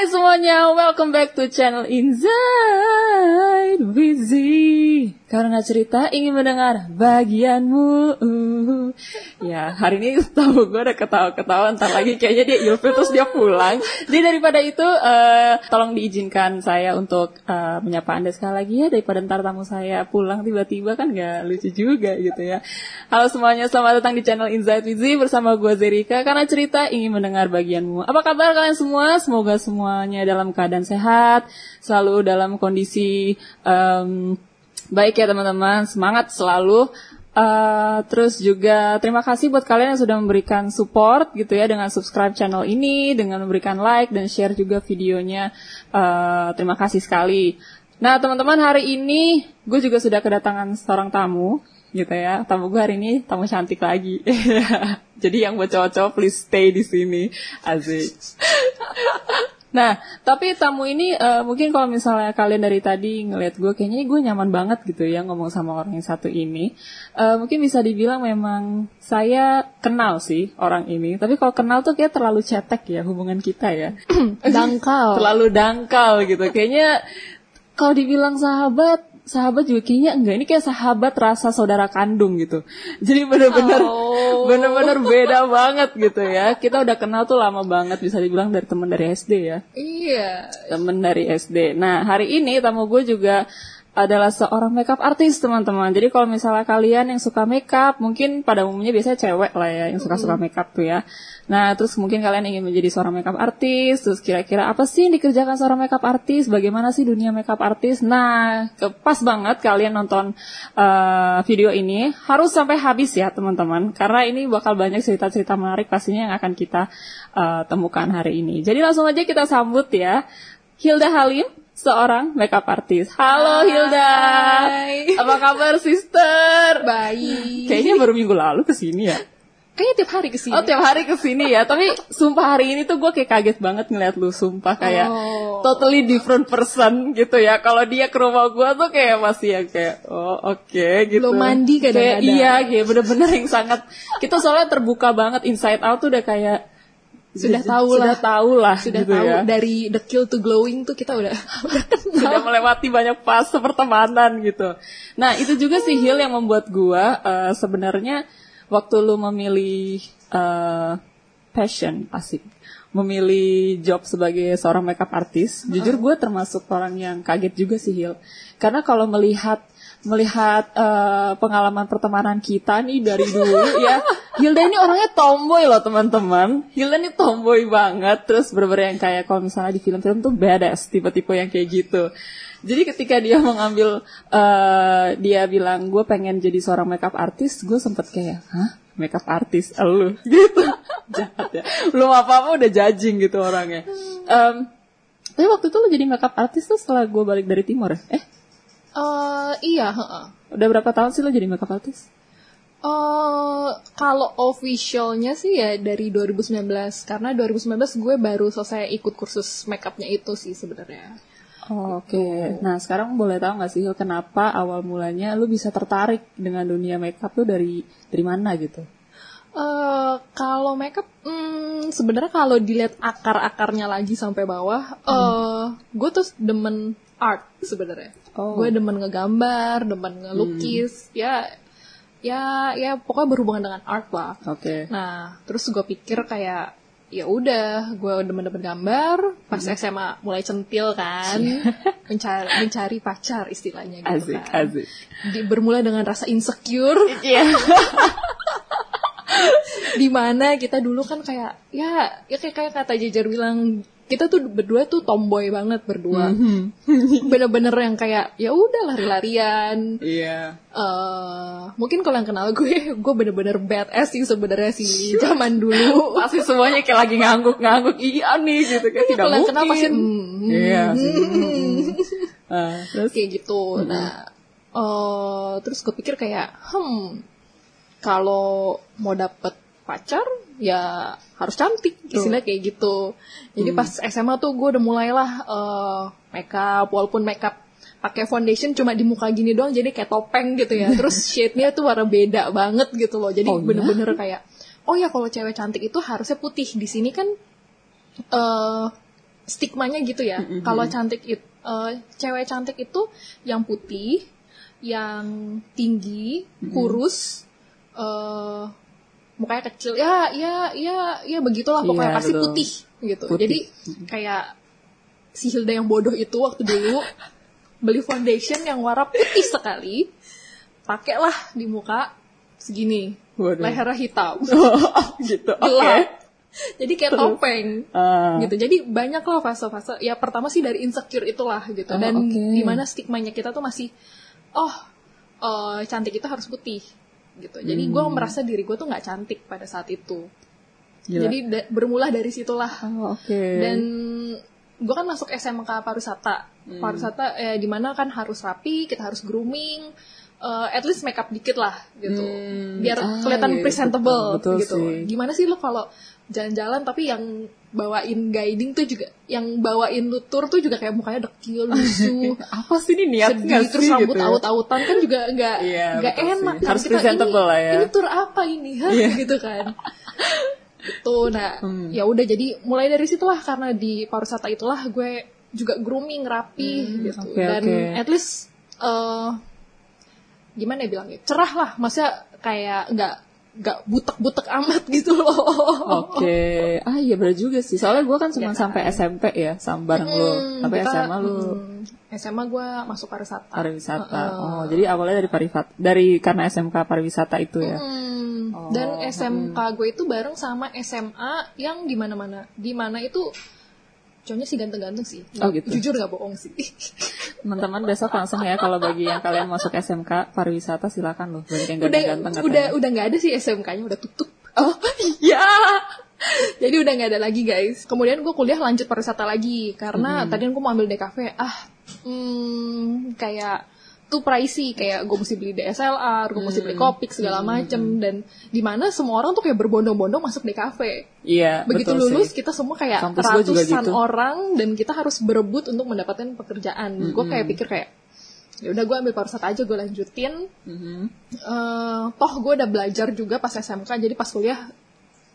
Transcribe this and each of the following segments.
Hai semuanya, welcome back to channel Inside Busy. Karena cerita ingin mendengar bagianmu. Ya, hari ini tahu gue udah ketawa-ketawa, ntar lagi kayaknya dia ilfil terus dia pulang. Jadi daripada itu, uh, tolong diizinkan saya untuk uh, menyapa anda sekali lagi ya, daripada ntar tamu saya pulang tiba-tiba kan gak lucu juga gitu ya. Halo semuanya, selamat datang di channel Inside Busy bersama gue Zerika. Karena cerita ingin mendengar bagianmu. Apa kabar kalian semua? Semoga semuanya dalam keadaan sehat, selalu dalam kondisi um, baik ya teman-teman, semangat selalu. Uh, terus juga terima kasih buat kalian yang sudah memberikan support gitu ya dengan subscribe channel ini, dengan memberikan like dan share juga videonya. Uh, terima kasih sekali. Nah teman-teman hari ini gue juga sudah kedatangan seorang tamu gitu ya. Tamu gue hari ini tamu cantik lagi. Jadi yang buat cowok-cowok please stay di sini. Asik. Nah, tapi tamu ini uh, mungkin kalau misalnya kalian dari tadi ngeliat gue, kayaknya gue nyaman banget gitu ya ngomong sama orang yang satu ini. Uh, mungkin bisa dibilang memang saya kenal sih orang ini. Tapi kalau kenal tuh kayak terlalu cetek ya hubungan kita ya. dangkal. terlalu dangkal gitu. Kayaknya kalau dibilang sahabat, sahabat juga kayaknya enggak ini kayak sahabat rasa saudara kandung gitu. Jadi bener-bener oh. bener-bener beda banget gitu ya. Kita udah kenal tuh lama banget bisa dibilang dari teman dari SD ya. Iya. Temen dari SD nah hari ini tamu gue juga adalah seorang makeup artis teman-teman. Jadi kalau misalnya kalian yang suka makeup, mungkin pada umumnya biasanya cewek lah ya yang suka-suka makeup tuh ya. Nah, terus mungkin kalian ingin menjadi seorang makeup artis, terus kira-kira apa sih yang dikerjakan seorang makeup artis? Bagaimana sih dunia makeup artis? Nah, pas banget kalian nonton uh, video ini harus sampai habis ya teman-teman, karena ini bakal banyak cerita-cerita menarik pastinya yang akan kita uh, temukan hari ini. Jadi langsung aja kita sambut ya Hilda Halim seorang makeup artist. Halo Hai. Hilda. Apa kabar sister? Baik. Kayaknya baru minggu lalu ke sini ya. Kayaknya tiap hari ke sini. Oh tiap hari ke sini ya. Tapi sumpah hari ini tuh gue kayak kaget banget ngeliat lu. Sumpah kayak oh. totally different person gitu ya. Kalau dia ke rumah gue tuh kayak masih yang kayak oh oke okay, gitu. Lo mandi kadang-kadang. Iya kayak bener-bener yang sangat. Kita soalnya terbuka banget inside out tuh udah kayak sudah tahu lah. sudah tahu lah sudah gitu tahu. ya. dari the kill to glowing tuh kita udah sudah melewati banyak fase pertemanan gitu. Nah itu juga sih Hill yang membuat gua uh, sebenarnya waktu lu memilih uh, passion asik memilih job sebagai seorang makeup artist uh. jujur gue termasuk orang yang kaget juga sih Hill. Karena kalau melihat melihat uh, pengalaman pertemanan kita nih dari dulu ya. Hilda ini orangnya tomboy loh teman-teman. Hilda ini tomboy banget. Terus bener-bener yang kayak kalau misalnya di film-film tuh badass tipe-tipe yang kayak gitu. Jadi ketika dia mengambil uh, dia bilang gue pengen jadi seorang makeup artist, gue sempet kayak, hah? Makeup artist, lu gitu, jahat ya. Belum apa-apa udah judging gitu orangnya. Um, tapi waktu itu lu jadi makeup artist tuh setelah gue balik dari timur ya? Eh, Uh, iya, uh. Udah berapa tahun sih lo jadi makeup artist? Uh, kalau officialnya sih ya dari 2019 karena 2019 gue baru selesai ikut kursus makeupnya itu sih sebenarnya. Oh, Oke, okay. nah sekarang boleh tahu nggak sih kenapa awal mulanya lu bisa tertarik dengan dunia makeup tuh dari dari mana gitu? Uh, kalau makeup, hmm, sebenarnya kalau dilihat akar-akarnya lagi sampai bawah, hmm. uh, gue tuh demen art sebenarnya. Oh. Gue demen ngegambar, demen ngelukis, hmm. ya ya ya pokoknya berhubungan dengan art lah. Oke. Okay. Nah, terus gue pikir kayak ya udah gue demen-demen gambar pas hmm. SMA mulai centil kan mencari mencari pacar istilahnya gitu asik, kan asik. Di, bermula dengan rasa insecure yeah. di mana kita dulu kan kayak ya ya kayak kayak kata Jejer bilang kita tuh berdua tuh tomboy banget berdua. Mm-hmm. bener-bener yang kayak ya udah lari-larian. Iya. Yeah. uh, mungkin kalau yang kenal gue gue bener-bener badass sih sebenarnya sih zaman dulu. Pasti semuanya kayak lagi ngangguk-ngangguk. Iya nih gitu kan. Tidak kalau mungkin kenal pasti mm, iya mm, uh, terus? Kayak gitu. Mm-hmm. nah uh, terus gue pikir kayak hmm kalau mau dapet pacar ya harus cantik istilah kayak gitu jadi hmm. pas SMA tuh gue udah mulailah uh, makeup walaupun makeup pakai foundation cuma di muka gini doang jadi kayak topeng gitu ya terus shade-nya tuh warna beda banget gitu loh jadi oh, iya? bener-bener ya? kayak oh ya kalau cewek cantik itu harusnya putih di sini kan uh, stigmanya gitu ya. Kalau cantik itu cewek cantik itu yang putih, yang tinggi, kurus, eh mukanya kecil. Ya, ya, ya, ya begitulah pokoknya Iya, pasti betul. putih gitu. Putih. Jadi kayak si Hilda yang bodoh itu waktu dulu beli foundation yang warna putih sekali, pakailah di muka segini, Waduh. lehernya hitam, gitu. Oke. gelap. Jadi kayak topeng Ah. gitu. Jadi banyak lah fase-fase. Ya pertama sih dari insecure itulah gitu. Oh, Dan oke. di mana stigmanya kita tuh masih, oh eh, cantik itu harus putih gitu. Jadi gue Hmm. merasa diri gue tuh nggak cantik pada saat itu. Gila. Jadi da- bermula dari situlah. Oh, oke. Dan gue kan masuk SMK pariwisata. Hmm. Pariwisata eh, di mana kan harus rapi, kita harus grooming. eh, at least makeup dikit lah gitu Hmm. biar Ah, kelihatan iya, presentable betul, betul gitu sih. gimana sih lo kalau jalan-jalan tapi yang bawain guiding tuh juga yang bawain lu tour tuh juga kayak mukanya dekil lusuh apa sih ini niat sedih nggak terus sih rambut gitu ya? aut-autan kan juga nggak Iya, nggak betul enak sih. kan Harus Kita, presentable ini, lah ya. ini tour apa ini Hah? Iya. gitu kan itu nah Hmm. ya udah jadi mulai dari situlah karena di pariwisata itulah gue juga grooming rapi Hmm, gitu oke, dan oke. at least eh, gimana ya bilangnya cerah lah maksudnya kayak nggak nggak butek-butek amat gitu loh Oke, ah iya bener juga sih. Soalnya gue kan cuma Ya kan? sampai SMP ya, sama bareng lo. Hmm, Tapi kita- SMA hmm, SMA gue masuk pariwisata pariwisata. Heeh. Oh, jadi awalnya dari pariwisata, dari karena SMK pariwisata itu ya. Hmm, Oh, Dan SMK gue itu bareng sama SMA yang di mana-mana. Di mana itu cowoknya sih ganteng-ganteng sih. Oh, gitu. Jujur gak bohong sih. Teman-teman besok langsung ya kalau bagi yang kalian masuk SMK pariwisata silakan loh. Banyak yang udah ganteng-ganteng udah katanya. udah nggak ada sih SMK-nya udah tutup. Oh, iya. Jadi udah nggak ada lagi guys. Kemudian gue kuliah lanjut pariwisata lagi karena tadi gue mau ambil DKV. Ah, hmm, kayak tuh pricey kayak gue mesti beli DSLR, gue mesti beli kopik segala macem. Dan di mana semua orang tuh kayak berbondong-bondong masuk DKV. Iya, begitu betul lulus sih. kita semua kayak Kampus ratusan gitu. orang dan kita harus berebut untuk mendapatkan pekerjaan. Gue kayak pikir kayak ya udah gue ambil pariwisata aja gue lanjutin. Mhm. Eh, toh gue udah belajar juga pas SMK jadi pas kuliah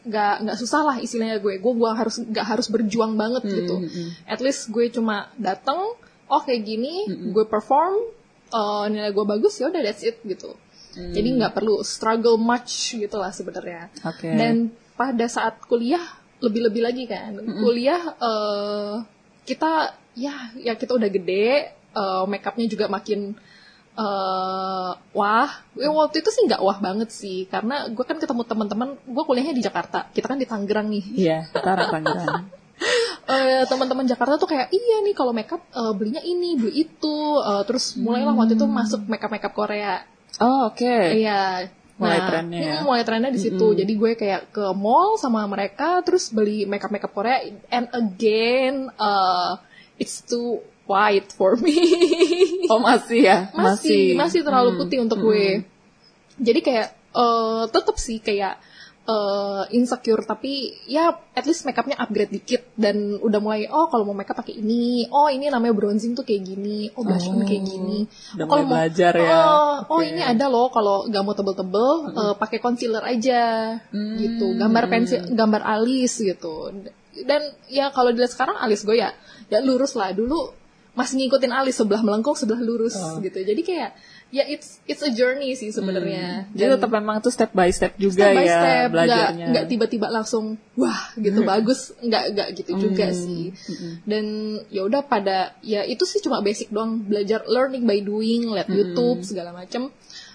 nggak nggak susah lah istilahnya gue. Gue gua harus nggak harus berjuang banget gitu. at least gue cuma datang oh kayak gini gue perform eh, nilai gue bagus ya udah that's it gitu. Jadi nggak perlu struggle much gitu lah sebenarnya. Oke. dan pada saat kuliah lebih-lebih lagi kan. Kuliah eh, kita ya ya kita udah gede eh, makeupnya juga makin eh wah. Ya, waktu itu sih nggak wah banget sih karena gue kan ketemu teman-teman gue kuliahnya di Jakarta. Kita kan di Tangerang nih. Iya, arah Tangerang. Eh, teman-teman Jakarta tuh kayak iya nih kalau makeup eh, belinya ini beli itu Eh, terus mulailah waktu itu masuk makeup makeup Korea Oh, oke. Iya. Mulai trennya ya. mm, mulai trennya di situ. Jadi gue kayak ke mall sama mereka terus beli makeup makeup Korea and again uh, it's too white for me. Oh, masih ya? masih masih terlalu Hmm, putih untuk gue. Jadi kayak eh tetap sih kayak eh, insecure tapi ya at least makeupnya upgrade dikit dan udah mulai oh kalau mau makeup pakai ini oh ini namanya bronzing tuh kayak gini oh blush on kayak gini udah Oh, kalau mulai belajar ya. oh, oh Oke. ini ada loh kalau nggak mau tebel-tebel eh, pakai concealer aja Hmm. gitu gambar pensil gambar alis gitu dan ya kalau dilihat sekarang alis gue ya ya lurus lah dulu masih ngikutin alis sebelah melengkung sebelah lurus Oh. gitu jadi kayak ya it's it's a journey sih sebenarnya Jadi Dan tetap memang tuh step by step juga step by ya step belajarnya. nggak tiba-tiba langsung wah gitu bagus nggak nggak gitu juga Hmm. sih dan ya udah pada ya itu sih cuma basic doang belajar learning by doing lihat Hmm. YouTube segala macem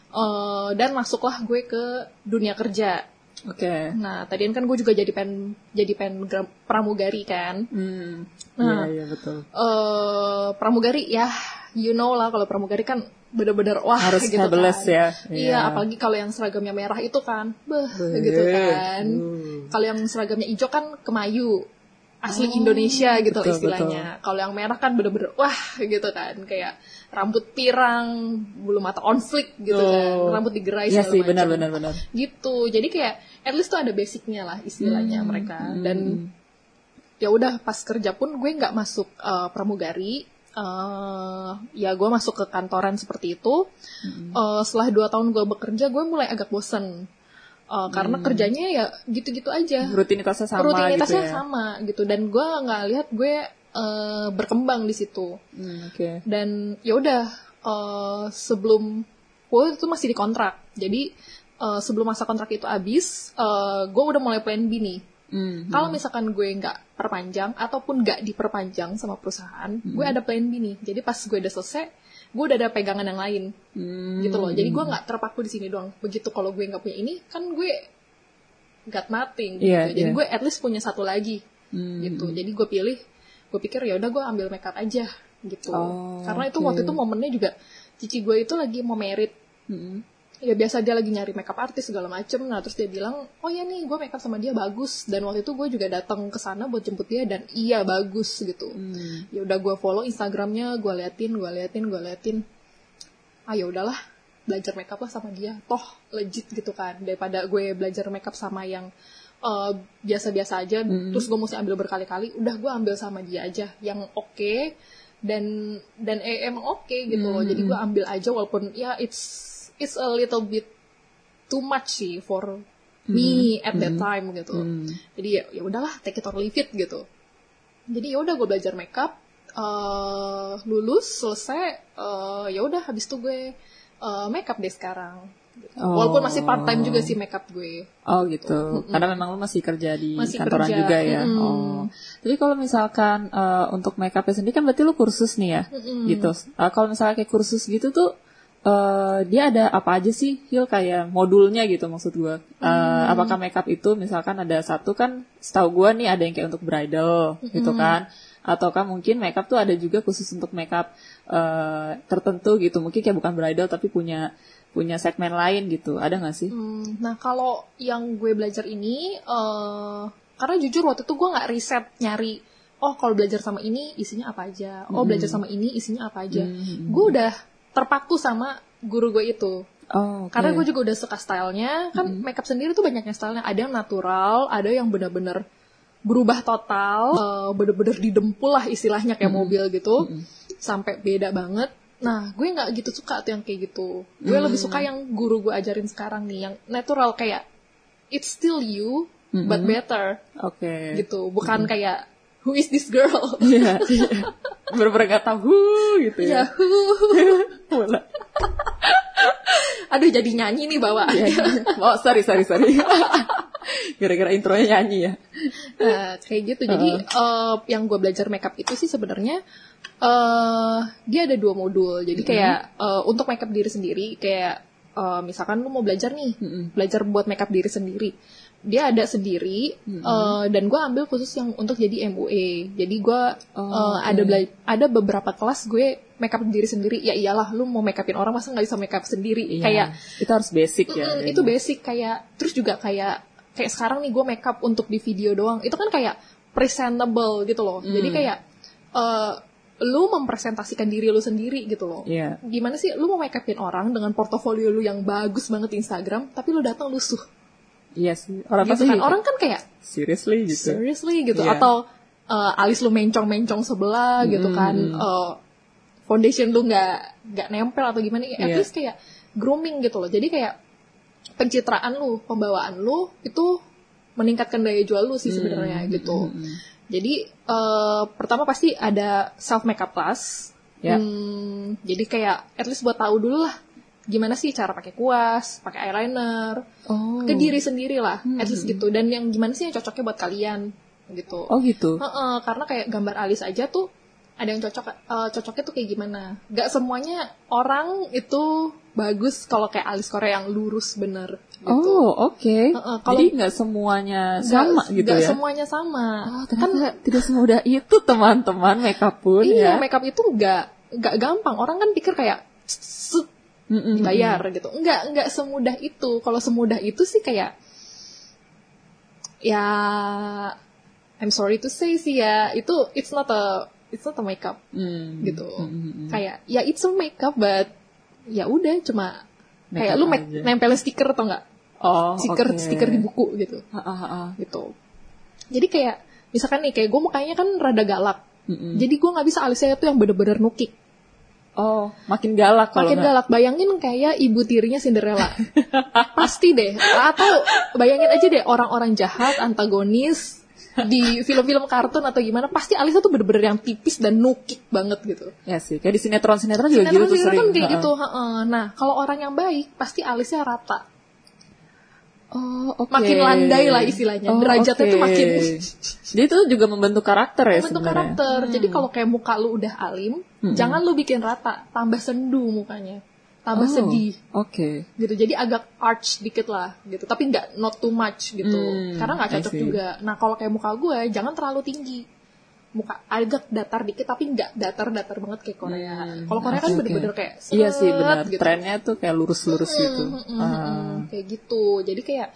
Eh, dan masuklah gue ke dunia kerja Oke. nah tadian kan gue juga jadi pen jadi pen pramugari kan Hmm. Nah. Iya, iya betul. eh pramugari ya you know lah kalau pramugari kan bener-bener wah Harus gitu fabulous kan. ya. Iya, apalagi kalau yang seragamnya merah itu kan, beh, gitu kan. Hmm. Kalau yang seragamnya hijau kan kemayu, asli Indonesia gitu Oh, betul, istilahnya. Kalau yang merah kan bener-bener wah gitu kan, kayak rambut pirang, bulu mata konflik gitu kan, Oh. rambut digerai Iya segala sih, macam. benar-benar benar. Gitu, jadi kayak at least tuh ada basicnya lah istilahnya Hmm, mereka. Dan ya udah pas kerja pun gue nggak masuk eh, pramugari eh ya gue masuk ke kantoran seperti itu. Eh, setelah dua tahun gue bekerja gue mulai agak bosen. Eh, karena kerjanya ya gitu-gitu aja. Rutinitasnya sama rutinitasnya gitu ya. sama gitu. Dan gue nggak lihat gue eh, berkembang di situ. Hmm, Oke. dan ya udah eh, sebelum gue itu masih di kontrak. Jadi eh, sebelum masa kontrak itu habis gue udah mulai plan B nih Hmm, kalau misalkan gue nggak perpanjang ataupun nggak diperpanjang sama perusahaan gue ada plan B nih. Jadi pas gue udah selesai gue udah ada pegangan yang lain. Hmm. gitu loh. Jadi gue nggak terpaku di sini doang. Begitu kalau gue nggak punya ini kan gue got nothing gitu. Iya, jadi iya. gue at least punya satu lagi. Hmm. gitu. Jadi gue pilih gue pikir ya udah gue ambil makeup aja gitu. Oh, karena itu waktu itu momennya juga cici gue itu lagi mau merit. Hmm. Ya biasa dia lagi nyari makeup artis segala macem. Nah terus dia bilang oh ya nih gue makeup sama dia bagus. Dan waktu itu gue juga datang ke sana buat jemput dia dan iya bagus gitu. Hmm. ya udah gue follow instagramnya gue liatin gue liatin gue liatin. Ah ya udahlah belajar makeup lah sama dia. Toh legit gitu kan. Daripada gue belajar makeup sama yang eh, biasa-biasa aja terus gue mesti ambil berkali-kali udah gue ambil sama dia aja. Yang oke dan dan eh, emang oke gitu loh. Jadi gue ambil aja walaupun ya it's it's a little bit too much sih for me at that time gitu Hmm. jadi ya ya udahlah take it or leave it gitu jadi ya udah gue belajar makeup eh lulus selesai eh, ya udah habis itu gue eh, makeup deh sekarang Gitu. Oh. walaupun masih part time juga sih makeup gue Oh gitu. Karena memang lu masih kerja di Masih kantoran kerja, juga ya. mm-mm. Oh. Tapi kalau misalkan eh, untuk makeupnya sendiri kan berarti lu kursus nih ya, gitu. Eh, kalau misalnya kayak kursus gitu tuh eh dia ada apa aja sih, Hil? Kayak modulnya gitu maksud gua. Eh, Mm. Apakah makeup itu misalkan ada satu kan, setahu gua nih ada yang kayak untuk bridal gitu kan, ataukah mungkin makeup tuh ada juga khusus untuk makeup eh, tertentu gitu, mungkin kayak bukan bridal tapi punya punya segmen lain gitu, ada nggak sih? Hmm, nah kalau yang gue belajar ini eh karena jujur waktu itu gue nggak riset nyari oh kalau belajar sama ini isinya apa aja? Oh belajar sama ini isinya apa aja? Gue udah terpaku sama guru gue itu Oh, oke. Karena gue juga udah suka stylenya, kan makeup sendiri tuh banyaknya stylenya. Ada yang natural, ada yang bener-bener berubah total, eh, bener-bener didempul lah istilahnya kayak mobil gitu, sampai beda banget. Nah, gue nggak gitu suka tuh yang kayak gitu. Gue lebih suka yang guru gue ajarin sekarang nih, yang natural kayak it's still you, but better Oke. gitu. Bukan kayak who is this girl? Iya, iya. Bener-bener gak tahu gitu Ya, ya. Bola. aduh jadi nyanyi nih bawa. Iya, iya. Oh, sorry, sorry, sorry. Gara-gara intronya nyanyi ya. Nah, kayak gitu. Jadi eh, yang gue belajar makeup itu sih sebenarnya eh dia ada dua modul. Jadi kayak eh, untuk makeup diri sendiri, kayak eh, misalkan lu mau belajar nih, belajar buat makeup diri sendiri. Dia ada sendiri eh, dan gue ambil khusus yang untuk jadi MUA. Jadi gue Oh, eh, ada bela- ada beberapa kelas gue makeup diri sendiri. Ya iyalah, lu mau makeupin orang masa nggak bisa makeup sendiri? Iya. Kayak itu harus basic ya. Mm, itu basic kayak terus juga kayak kayak sekarang nih gue makeup untuk di video doang itu kan kayak presentable gitu loh jadi kayak eh lu mempresentasikan diri lu sendiri gitu loh Iya. gimana sih lu mau makeupin orang dengan portofolio lu yang bagus banget di Instagram tapi lu datang lusuh Iya sih. Orang gitu kan orang kan kayak seriously gitu. seriously gitu Iya. atau eh, alis lu mencong-mencong sebelah gitu kan Eh, foundation lu nggak nggak nempel atau gimana at Iya. least kayak grooming gitu loh jadi kayak pencitraan lu pembawaan lu itu meningkatkan daya jual lu sih sebenarnya gitu jadi eh, pertama pasti ada self makeup class Ya. Hmm, jadi kayak at least buat tahu dulu lah gimana sih cara pakai kuas pakai eyeliner Oh. ke diri sendiri lah, at least gitu. Dan yang gimana sih yang cocoknya buat kalian gitu. Oh gitu. Heeh, karena kayak gambar alis aja tuh ada yang cocok eh, cocoknya tuh kayak gimana. Gak semuanya orang itu bagus kalau kayak alis Korea yang lurus bener. Gitu. Oh, oke. Heeh, kalau- Jadi nggak semuanya sama gitu nggak ya. semuanya sama. Oh, ternyata tidak semudah itu teman-teman makeup pun iya, ya. makeup itu nggak nggak gampang. Orang kan pikir kayak Mm-mm. dibayar gitu. Enggak, enggak semudah itu. Kalau semudah itu sih kayak ya I'm sorry to say sih ya, itu it's not a it's not a makeup Mm. gitu. Mm-mm. Kayak ya it's a makeup but ya udah cuma kayak Makeup lu make, aja. nempelin stiker atau enggak? Oh, Stiker oke. stiker di buku gitu. Ah, ah, ah. Gitu. Jadi kayak misalkan nih kayak gue mukanya kan rada galak. Mm-mm. Jadi gue nggak bisa alisnya tuh yang bener-bener nukik. Oh, makin galak kalau Makin nggak. galak. Bayangin kayak ibu tirinya Cinderella. Pasti deh. Atau bayangin aja deh orang-orang jahat, antagonis. di film-film kartun atau gimana pasti alisnya tuh bener-bener yang tipis dan nukik banget gitu. Ya sih, kayak di sinetron-sinetron juga Sinetron gitu tuh sinetron sering. kan kayak Ha-ha. gitu. Nah kalau orang yang baik pasti alisnya rata. Oh, oke. Makin landai lah istilahnya. Derajatnya oke. tuh makin- Dia itu juga membentuk karakter ya Bentuk sebenarnya. karakter. Jadi kalau kayak muka lu udah alim, jangan lu bikin rata, tambah sendu mukanya, tambah Oh, sedih. Oke. gitu. Jadi agak arch dikit lah gitu. Tapi nggak not too much gitu. Hmm, karena nggak cocok juga. Nah kalau kayak muka gue jangan terlalu tinggi. Muka agak datar dikit tapi nggak datar-datar banget kayak Korea. Hmm, kalau Korea kan bener-bener kayak Iya sih seret benar. gitu. Trennya tuh kayak lurus-lurus gitu. Mm, mm, mm, Ah. mm, kayak gitu. Jadi kayak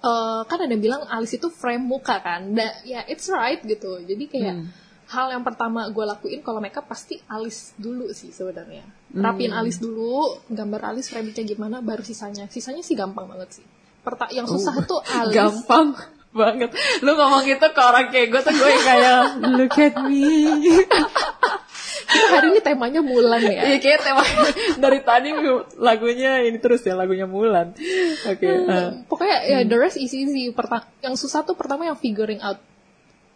eh, kan ada yang bilang alis itu frame muka kan. Da, ya it's right gitu. Jadi kayak Hmm. Hal yang pertama gue lakuin kalau makeup pasti alis dulu sih sebenarnya Hmm. rapiin alis dulu gambar alis framingnya gimana baru sisanya sisanya sih gampang banget sih Perta yang susah Oh, tuh alis Gampang banget. Lu ngomong gitu ke orang kayak gue tuh gue kayak look at me. Kita hari ini temanya Mulan ya Iya kayak tema dari tadi lagunya ini terus ya lagunya Mulan. Oke. ah. pokoknya ya the rest is easy Perta- yang susah tuh pertama yang figuring out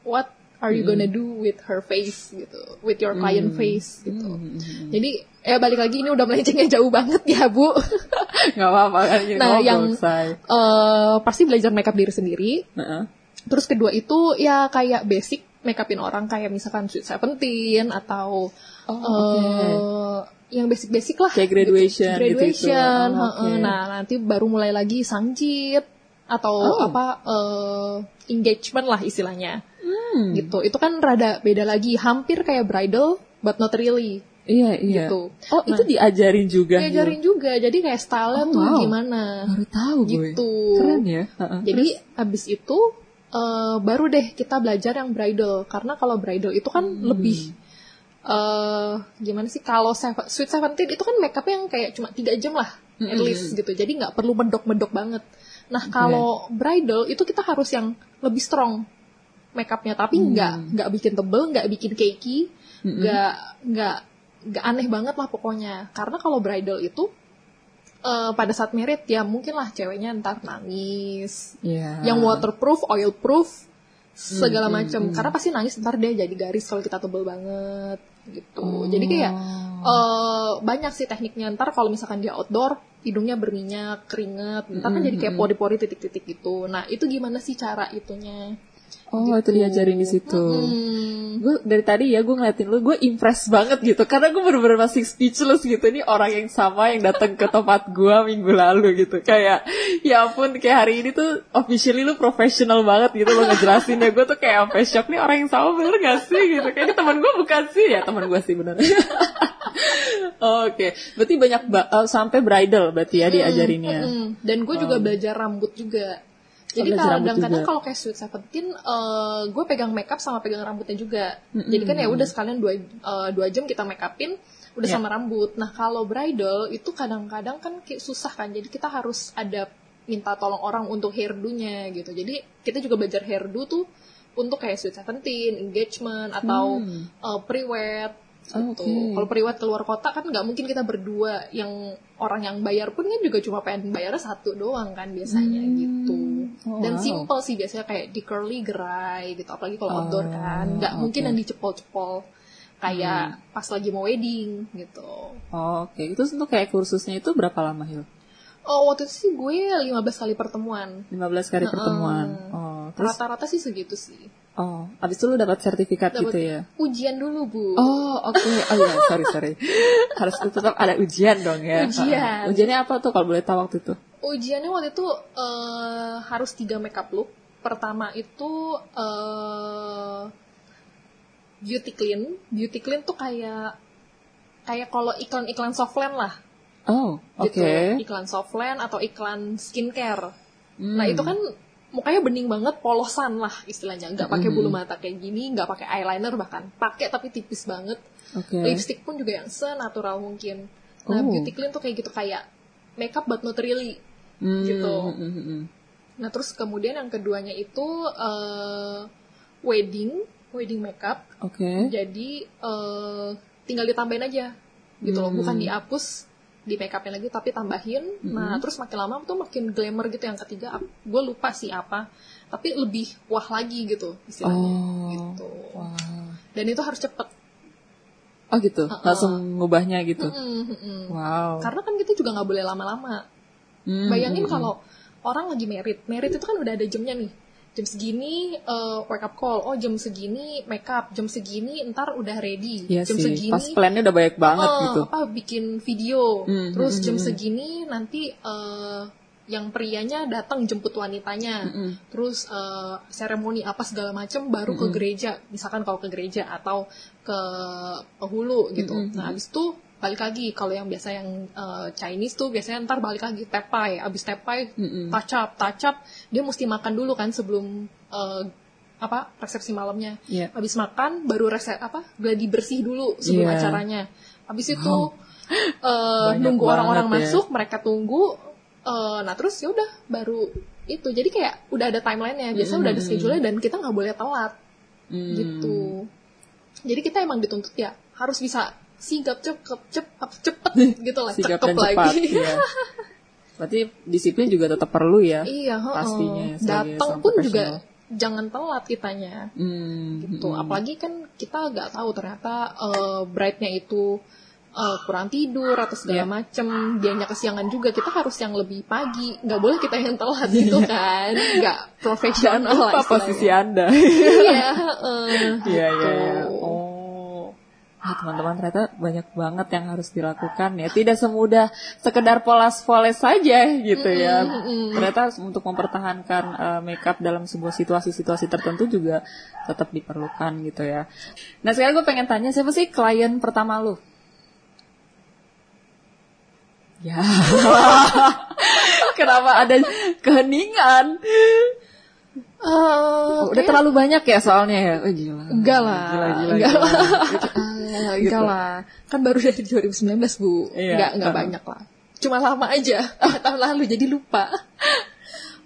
what are you gonna do with her face gitu with your client face gitu jadi ya balik lagi ini udah melencengnya jauh banget ya bu Gak apa-apa kan Nah, ngobrol, yang- say. Eh, pasti belajar makeup diri sendiri Heeh. Terus kedua itu ya kayak basic make upin orang kayak misalkan Sweet Seventeen atau Oh, eh, yang basic-basic lah. Kayak graduation gitu. Graduation. gitu-gitu. Oh, oke. Nah nanti baru mulai lagi sangjit atau Oh. apa eh, engagement lah istilahnya. Hmm. Gitu. Itu kan rada beda lagi. Hampir kayak bridal but not really. Iya iya. Gitu. Oh itu diajarin juga. Diajarin juga. Jadi kayak style-nya Oh, tuh wow. gimana. Baru tahu gue. Gitu. Keren ya. Heeh. Jadi abis itu eh, baru deh kita belajar yang bridal karena kalau bridal itu kan Hmm. lebih eh gimana sih kalau Sweet Seventeen itu kan makeup yang kayak cuma tiga jam lah at Mm-mm. least gitu jadi nggak perlu mendok-mendok banget. Nah kalau bridal itu kita harus yang lebih strong makeupnya tapi Hmm. nggak nggak bikin tebel nggak bikin cakey nggak nggak nggak aneh banget lah pokoknya karena kalau bridal itu eh, pada saat merit ya mungkin lah ceweknya ntar nangis Iya. yang waterproof, oilproof, segala Hmm, macam. Karena pasti nangis ntar dia jadi garis kalau kita tebel banget gitu. Jadi kayak Oh. eh, banyak sih tekniknya. Ntar kalau misalkan dia outdoor, hidungnya berminyak, keringet, ntar kan Hmm, jadi kayak pori-pori titik-titik gitu. Nah itu gimana sih cara itunya? Oh itu diajarin di situ. Hmm. Gue dari tadi ya gue ngeliatin lu gue impress banget gitu. Karena gue bener-bener masih speechless gitu. Ini orang yang sama yang datang ke tempat gue minggu lalu gitu. Kayak ya ampun kayak hari ini tuh officially lu profesional banget gitu lo ngejelasin ya. Gue tuh kayak sampai shock nih orang yang sama bener gak sih gitu. Kayak ini teman gue bukan sih? Ya teman gue sih bener. Oke, berarti banyak ba- eh, sampai bridal berarti ya diajarinnya. Mm, Dan gue juga belajar rambut juga. Jadi rambut kadang-kadang kalau kayak Sweet Seventeen, eh, gue pegang makeup sama pegang rambutnya juga. Jadi kan ya udah sekalian dua eh, dua jam kita make upin, udah Ya. sama rambut. Nah kalau bridal itu kadang-kadang kan kayak susah kan. Jadi kita harus ada minta tolong orang untuk hairdo-nya gitu. Jadi kita juga belajar hairdo tuh untuk kayak Sweet Seventeen, engagement atau Hmm. eh, pre-wed gitu. oke. Kalau priwet keluar kota kan nggak mungkin kita berdua yang orang yang bayar pun kan juga cuma pengen bayar satu doang kan biasanya Hmm. gitu. Oh, Dan wow. simple sih biasanya kayak di curly gerai gitu apalagi kalau Oh, outdoor kan nggak mungkin oke. yang dicepol-cepol kayak pas lagi mau wedding gitu. Oh, Oke, itu untuk kayak kursusnya itu berapa lama Hil? Oh waktu itu sih gue 15 kali pertemuan. 15 kali pertemuan. Oh, terus Rata-rata sih segitu sih. Oh, abis itu lu dapat sertifikat Dapet gitu ya? Ujian dulu bu. Oh, oke. Oh iya, sorry, sorry. Harus tetap ada ujian dong ya. Ujian. Ujiannya apa tuh kalau boleh tahu waktu itu? Ujiannya waktu itu eh, harus tiga makeup look. Pertama itu eh, beauty clean. Beauty clean tuh kayak kayak kalau iklan-iklan softland lah, Oh, oke. gitu. Iklan softland atau iklan skincare. Hmm. Nah itu kan mukanya bening banget, polosan lah istilahnya. Nggak pakai Hmm. bulu mata kayak gini, nggak pakai eyeliner bahkan. Pakai tapi tipis banget. Oke. Lipstick pun juga yang senatural mungkin. Nah Oh. beauty clean tuh kayak gitu kayak makeup but not really. Hmm, gitu. hmm, hmm. Nah terus kemudian yang keduanya itu eh, wedding, wedding makeup. Oke. Jadi eh, tinggal ditambahin aja gitu loh, Hmm. bukan dihapus. Di make upin lagi tapi tambahin nah terus makin lama tuh makin glamour gitu yang ketiga gue lupa sih apa tapi lebih wah lagi gitu istilahnya Oh. gitu Wah. dan itu harus cepet Oh gitu, Uh-uh. langsung ngubahnya gitu. Mm, mm, mm. Wow. karena kan kita juga nggak boleh lama-lama Hmm, bayangin kalau orang lagi merit merit itu kan udah ada jamnya nih jam segini eh, wake up call. Oh jam segini make up. Jam segini ntar udah ready. Iya jam sih, segini pas plannya udah banyak banget eh, gitu. apa bikin video. Hmm, terus hmm, jam hmm, segini nanti eh, yang prianya datang jemput wanitanya. Mm-mm. terus eh, seremoni apa segala macam baru ke gereja. Misalkan kalau ke gereja atau ke penghulu gitu. Mm-mm. nah abis itu balik lagi kalau yang biasa yang eh, Chinese tuh biasanya ntar balik lagi tepai abis tepai up touch up dia mesti makan dulu kan sebelum eh, apa resepsi malamnya Iya. habis makan baru resep apa gladi bersih dulu sebelum Iya. acaranya habis itu Wow. Banyak nunggu orang-orang ya. masuk mereka tunggu eh, nah terus ya udah baru itu jadi kayak udah ada timelinenya biasa udah ada Mm-mm. schedule dan kita nggak boleh telat Hmm. gitu jadi kita emang dituntut ya harus bisa sigap cepet cepet cepet gitu lah Sigap cakep dan cepat. lagi Iya. Berarti disiplin juga tetap perlu ya. iya heeh. Pastinya datang pun juga jangan telat kitanya Hmm, gitu hmm. apalagi kan kita nggak tahu ternyata eh, bride-nya itu eh, kurang tidur atau segala Iya. macem dianya kesiangan juga kita harus yang lebih pagi nggak boleh kita yang telat gitu kan nggak profesional Apa istilahnya. posisi Anda? iya heeh, Iya, gitu. iya, iya. Nah, teman-teman ternyata banyak banget yang harus dilakukan ya. Tidak semudah sekedar polas-poles saja gitu ya. Ternyata untuk mempertahankan uh, makeup dalam sebuah situasi-situasi tertentu juga tetap diperlukan gitu ya. Nah, sekarang gue pengen tanya siapa sih klien pertama lu? Ya. Kenapa ada keheningan? Oh, udah terlalu banyak ya soalnya ya. Oh, gila. Enggak lah, Gila, gila, enggak gila. lah. Ah, enggak gitu. lah kan baru dari 2019 bu Iya. enggak enggak Uh-huh. banyak lah cuma lama aja tahun lalu jadi lupa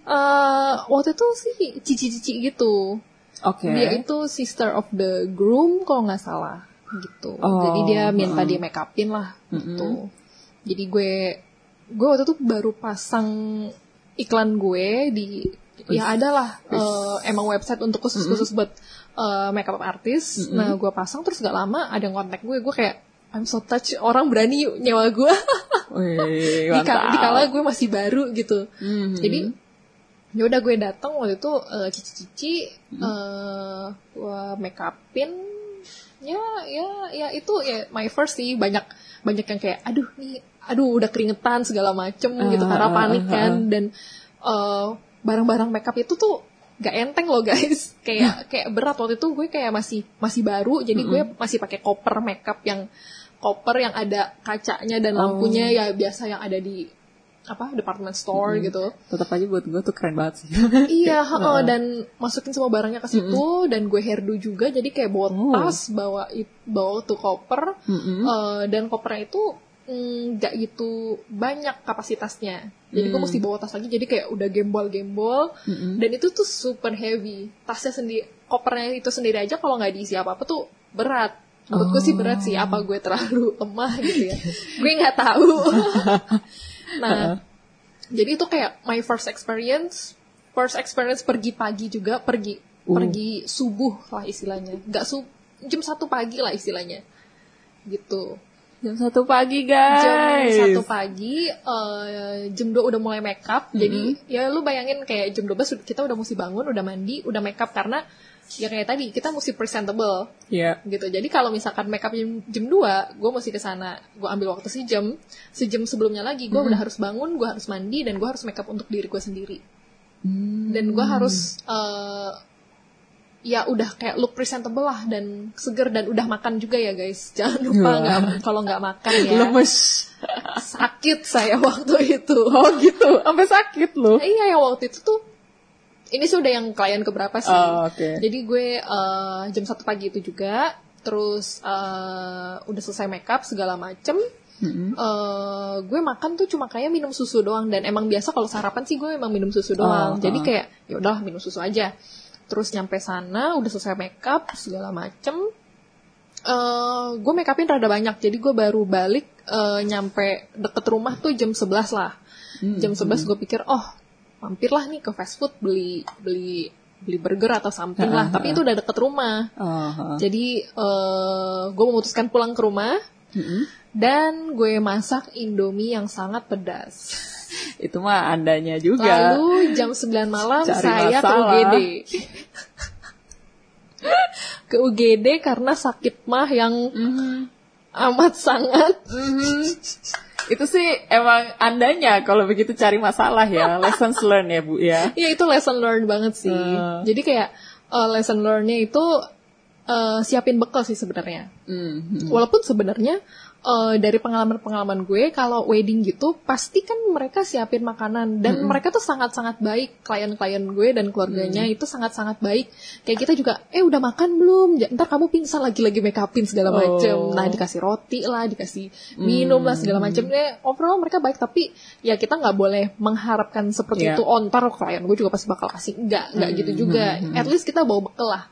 Eh, waktu itu sih cici-cici gitu Oke. dia itu sister of the groom kalau nggak salah gitu Oh, jadi dia minta mm-mm. dia make upin lah gitu jadi gue gue waktu itu baru pasang iklan gue di ya ada lah eh, emang website untuk khusus-khusus buat eh, makeup artist nah gue pasang terus gak lama ada yang kontak gue gue kayak I'm so touched orang berani yuk nyewa gue di, di kala gue masih baru gitu. Mhm. jadi ya udah gue datang waktu itu eh, cici-cici eh gue make upin ya ya ya itu ya my first sih banyak banyak yang kayak aduh nih aduh udah keringetan segala macem gitu Ah, karena ah, panik ah, kan. ah. dan eh, barang-barang makeup itu tuh gak enteng loh guys. Kayak kayak berat. Waktu itu gue kayak masih masih baru. Jadi gue masih pakai koper makeup yang koper yang ada kacanya dan lampunya Oh. ya biasa yang ada di apa department store gitu. Tetap aja buat gue tuh keren banget sih. Iya, heeh, dan masukin semua barangnya ke situ dan gue hairdo juga. Jadi kayak bawa Oh. tas, bawa bawa tuh koper Mm-mm. eh, dan kopernya itu mm, nggak gitu banyak kapasitasnya. Jadi gue Hmm. mesti bawa tas lagi jadi kayak udah gembol-gembol Mm-mm. dan itu tuh super heavy. Tasnya sendiri kopernya itu sendiri aja kalau nggak diisi apa-apa tuh berat. Menurut gue sih berat sih apa gue terlalu lemah gitu ya. gue nggak tahu. nah, jadi itu kayak my first experience, first experience pergi pagi juga, pergi Uh. pergi subuh lah istilahnya, nggak su jam satu pagi lah istilahnya, gitu. Jam satu pagi guys. Jam satu pagi, eh, jam 2 udah mulai make up, jadi ya lu bayangin kayak jam 12 kita udah mesti bangun, udah mandi, udah make up karena ya kayak tadi kita mesti presentable Iya. gitu. Jadi kalau misalkan make up jam, jam 2, gue mesti ke sana. Gue ambil waktu sejam. Sejam sebelumnya lagi gue udah harus bangun, gue harus mandi dan gue harus make up untuk diri gue sendiri. Hmm. Dan gue harus eh, ya udah kayak look presentable lah dan seger dan udah makan juga ya guys. Jangan lupa Wah. nggak kalau nggak makan ya. lemes. Sakit saya waktu itu. Oh gitu, sampai sakit loh. Iya yang waktu itu tuh ini sih udah yang klien keberapa sih. Oh, oke. Jadi gue eh, jam satu pagi itu juga, terus eh, udah selesai makeup segala macem. Mm-mm. eh, gue makan tuh cuma kayak minum susu doang dan emang biasa kalau sarapan sih gue emang minum susu doang. Oh, Jadi oh. kayak ya udah minum susu aja. Terus nyampe sana udah selesai makeup segala macem. eh gue make upin rada banyak, jadi gue baru balik eh, nyampe deket rumah tuh jam 11 lah. Hmm, Jam 11 gue pikir, oh mampirlah nih ke fast food beli beli beli burger atau something lah. Tapi itu udah deket rumah. Oh, oh. Jadi eh gue memutuskan pulang ke rumah Mm-mm. dan gue masak Indomie yang sangat pedas. Itu mah andanya juga. Lalu jam 9 malam Cari saya ke masalah. UGD. ke UGD karena sakit mah yang Mhm. amat sangat. Mhm. Itu sih emang andanya kalau begitu cari masalah ya, lessons learned ya bu ya. Ya itu lesson learned banget sih. Hmm. Jadi kayak eh, lesson learnnya itu eh, siapin bekal sih sebenarnya. Mhm. Walaupun sebenarnya eh, dari pengalaman-pengalaman gue kalau wedding gitu pasti kan mereka siapin makanan dan mereka tuh sangat-sangat baik klien-klien gue dan keluarganya itu sangat-sangat baik. Kayak kita juga eh udah makan belum? Ntar kamu pingsan lagi-lagi make upin segala macem. Oh. Nah dikasih roti lah, dikasih minum lah segala macem. Eh, overall mereka baik tapi ya kita nggak boleh mengharapkan seperti Iya. itu. Oh ntar klien gue juga pasti bakal kasih. Enggak, enggak gitu juga. At least kita bawa bekal lah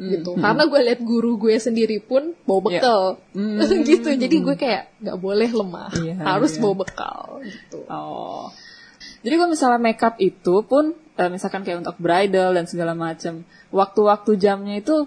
gitu. Karena gue liat guru gue sendiri pun bawa bekal. Gitu. Jadi gue kayak nggak boleh lemah. Iya, harus iya. bawa bekal gitu. Oh. Jadi kalau misalnya makeup itu pun eh, misalkan kayak untuk bridal dan segala macam, waktu-waktu jamnya itu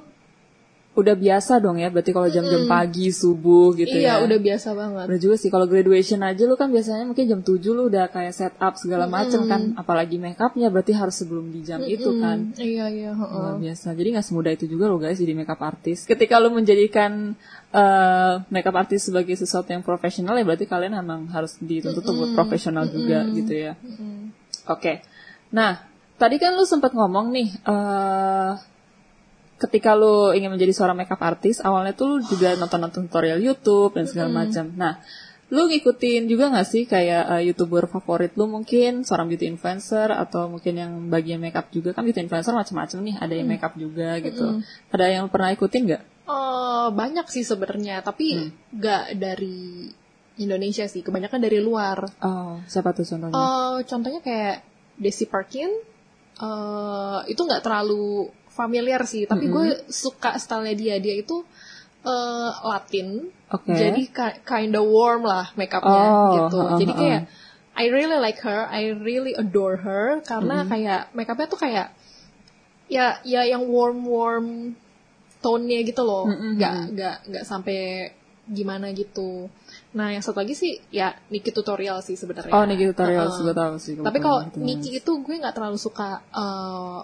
udah biasa dong ya. Berarti kalau jam-jam pagi, subuh gitu iya ya. udah biasa banget Udah juga sih kalau graduation aja lu kan biasanya mungkin jam 7 lu udah kayak set up segala macam kan. Apalagi makeupnya berarti harus sebelum di jam itu kan. iya iya heeh. Luar biasa. Jadi nggak semudah itu juga loh guys jadi makeup artist. Ketika lu menjadikan eh, makeup artist sebagai sesuatu yang profesional ya berarti kalian emang harus dituntut untuk buat profesional juga gitu ya. Oke. Nah, tadi kan lu sempat ngomong nih eh ketika lu ingin menjadi seorang makeup artist, awalnya tuh lu juga nonton-nonton tutorial YouTube dan segala macam. Nah, lu ngikutin juga nggak sih kayak eh, youtuber favorit lu mungkin seorang beauty influencer atau mungkin yang bagian makeup juga kan beauty influencer macam-macam nih, ada yang makeup juga gitu. Ada yang pernah ikutin nggak? Eh, banyak sih sebenarnya tapi nggak dari Indonesia sih kebanyakan dari luar Oh, siapa tuh contohnya? Eh, contohnya kayak Desi Parkin eh itu nggak terlalu familiar sih tapi gue suka stylenya dia. Dia itu eh, Latin Oke. jadi ki- kinda warm lah makeupnya Oh, gitu. heeh, jadi kayak I really like her I really adore her karena kayak makeupnya tuh kayak ya ya yang warm warm tone-nya gitu loh. Nggak nggak nggak sampai gimana gitu. Nah yang satu lagi sih ya Niki tutorial sih sebenarnya. Oh, Niki tutorial sih gue tahu sih. tapi kalau. Niki itu gue nggak terlalu suka eh,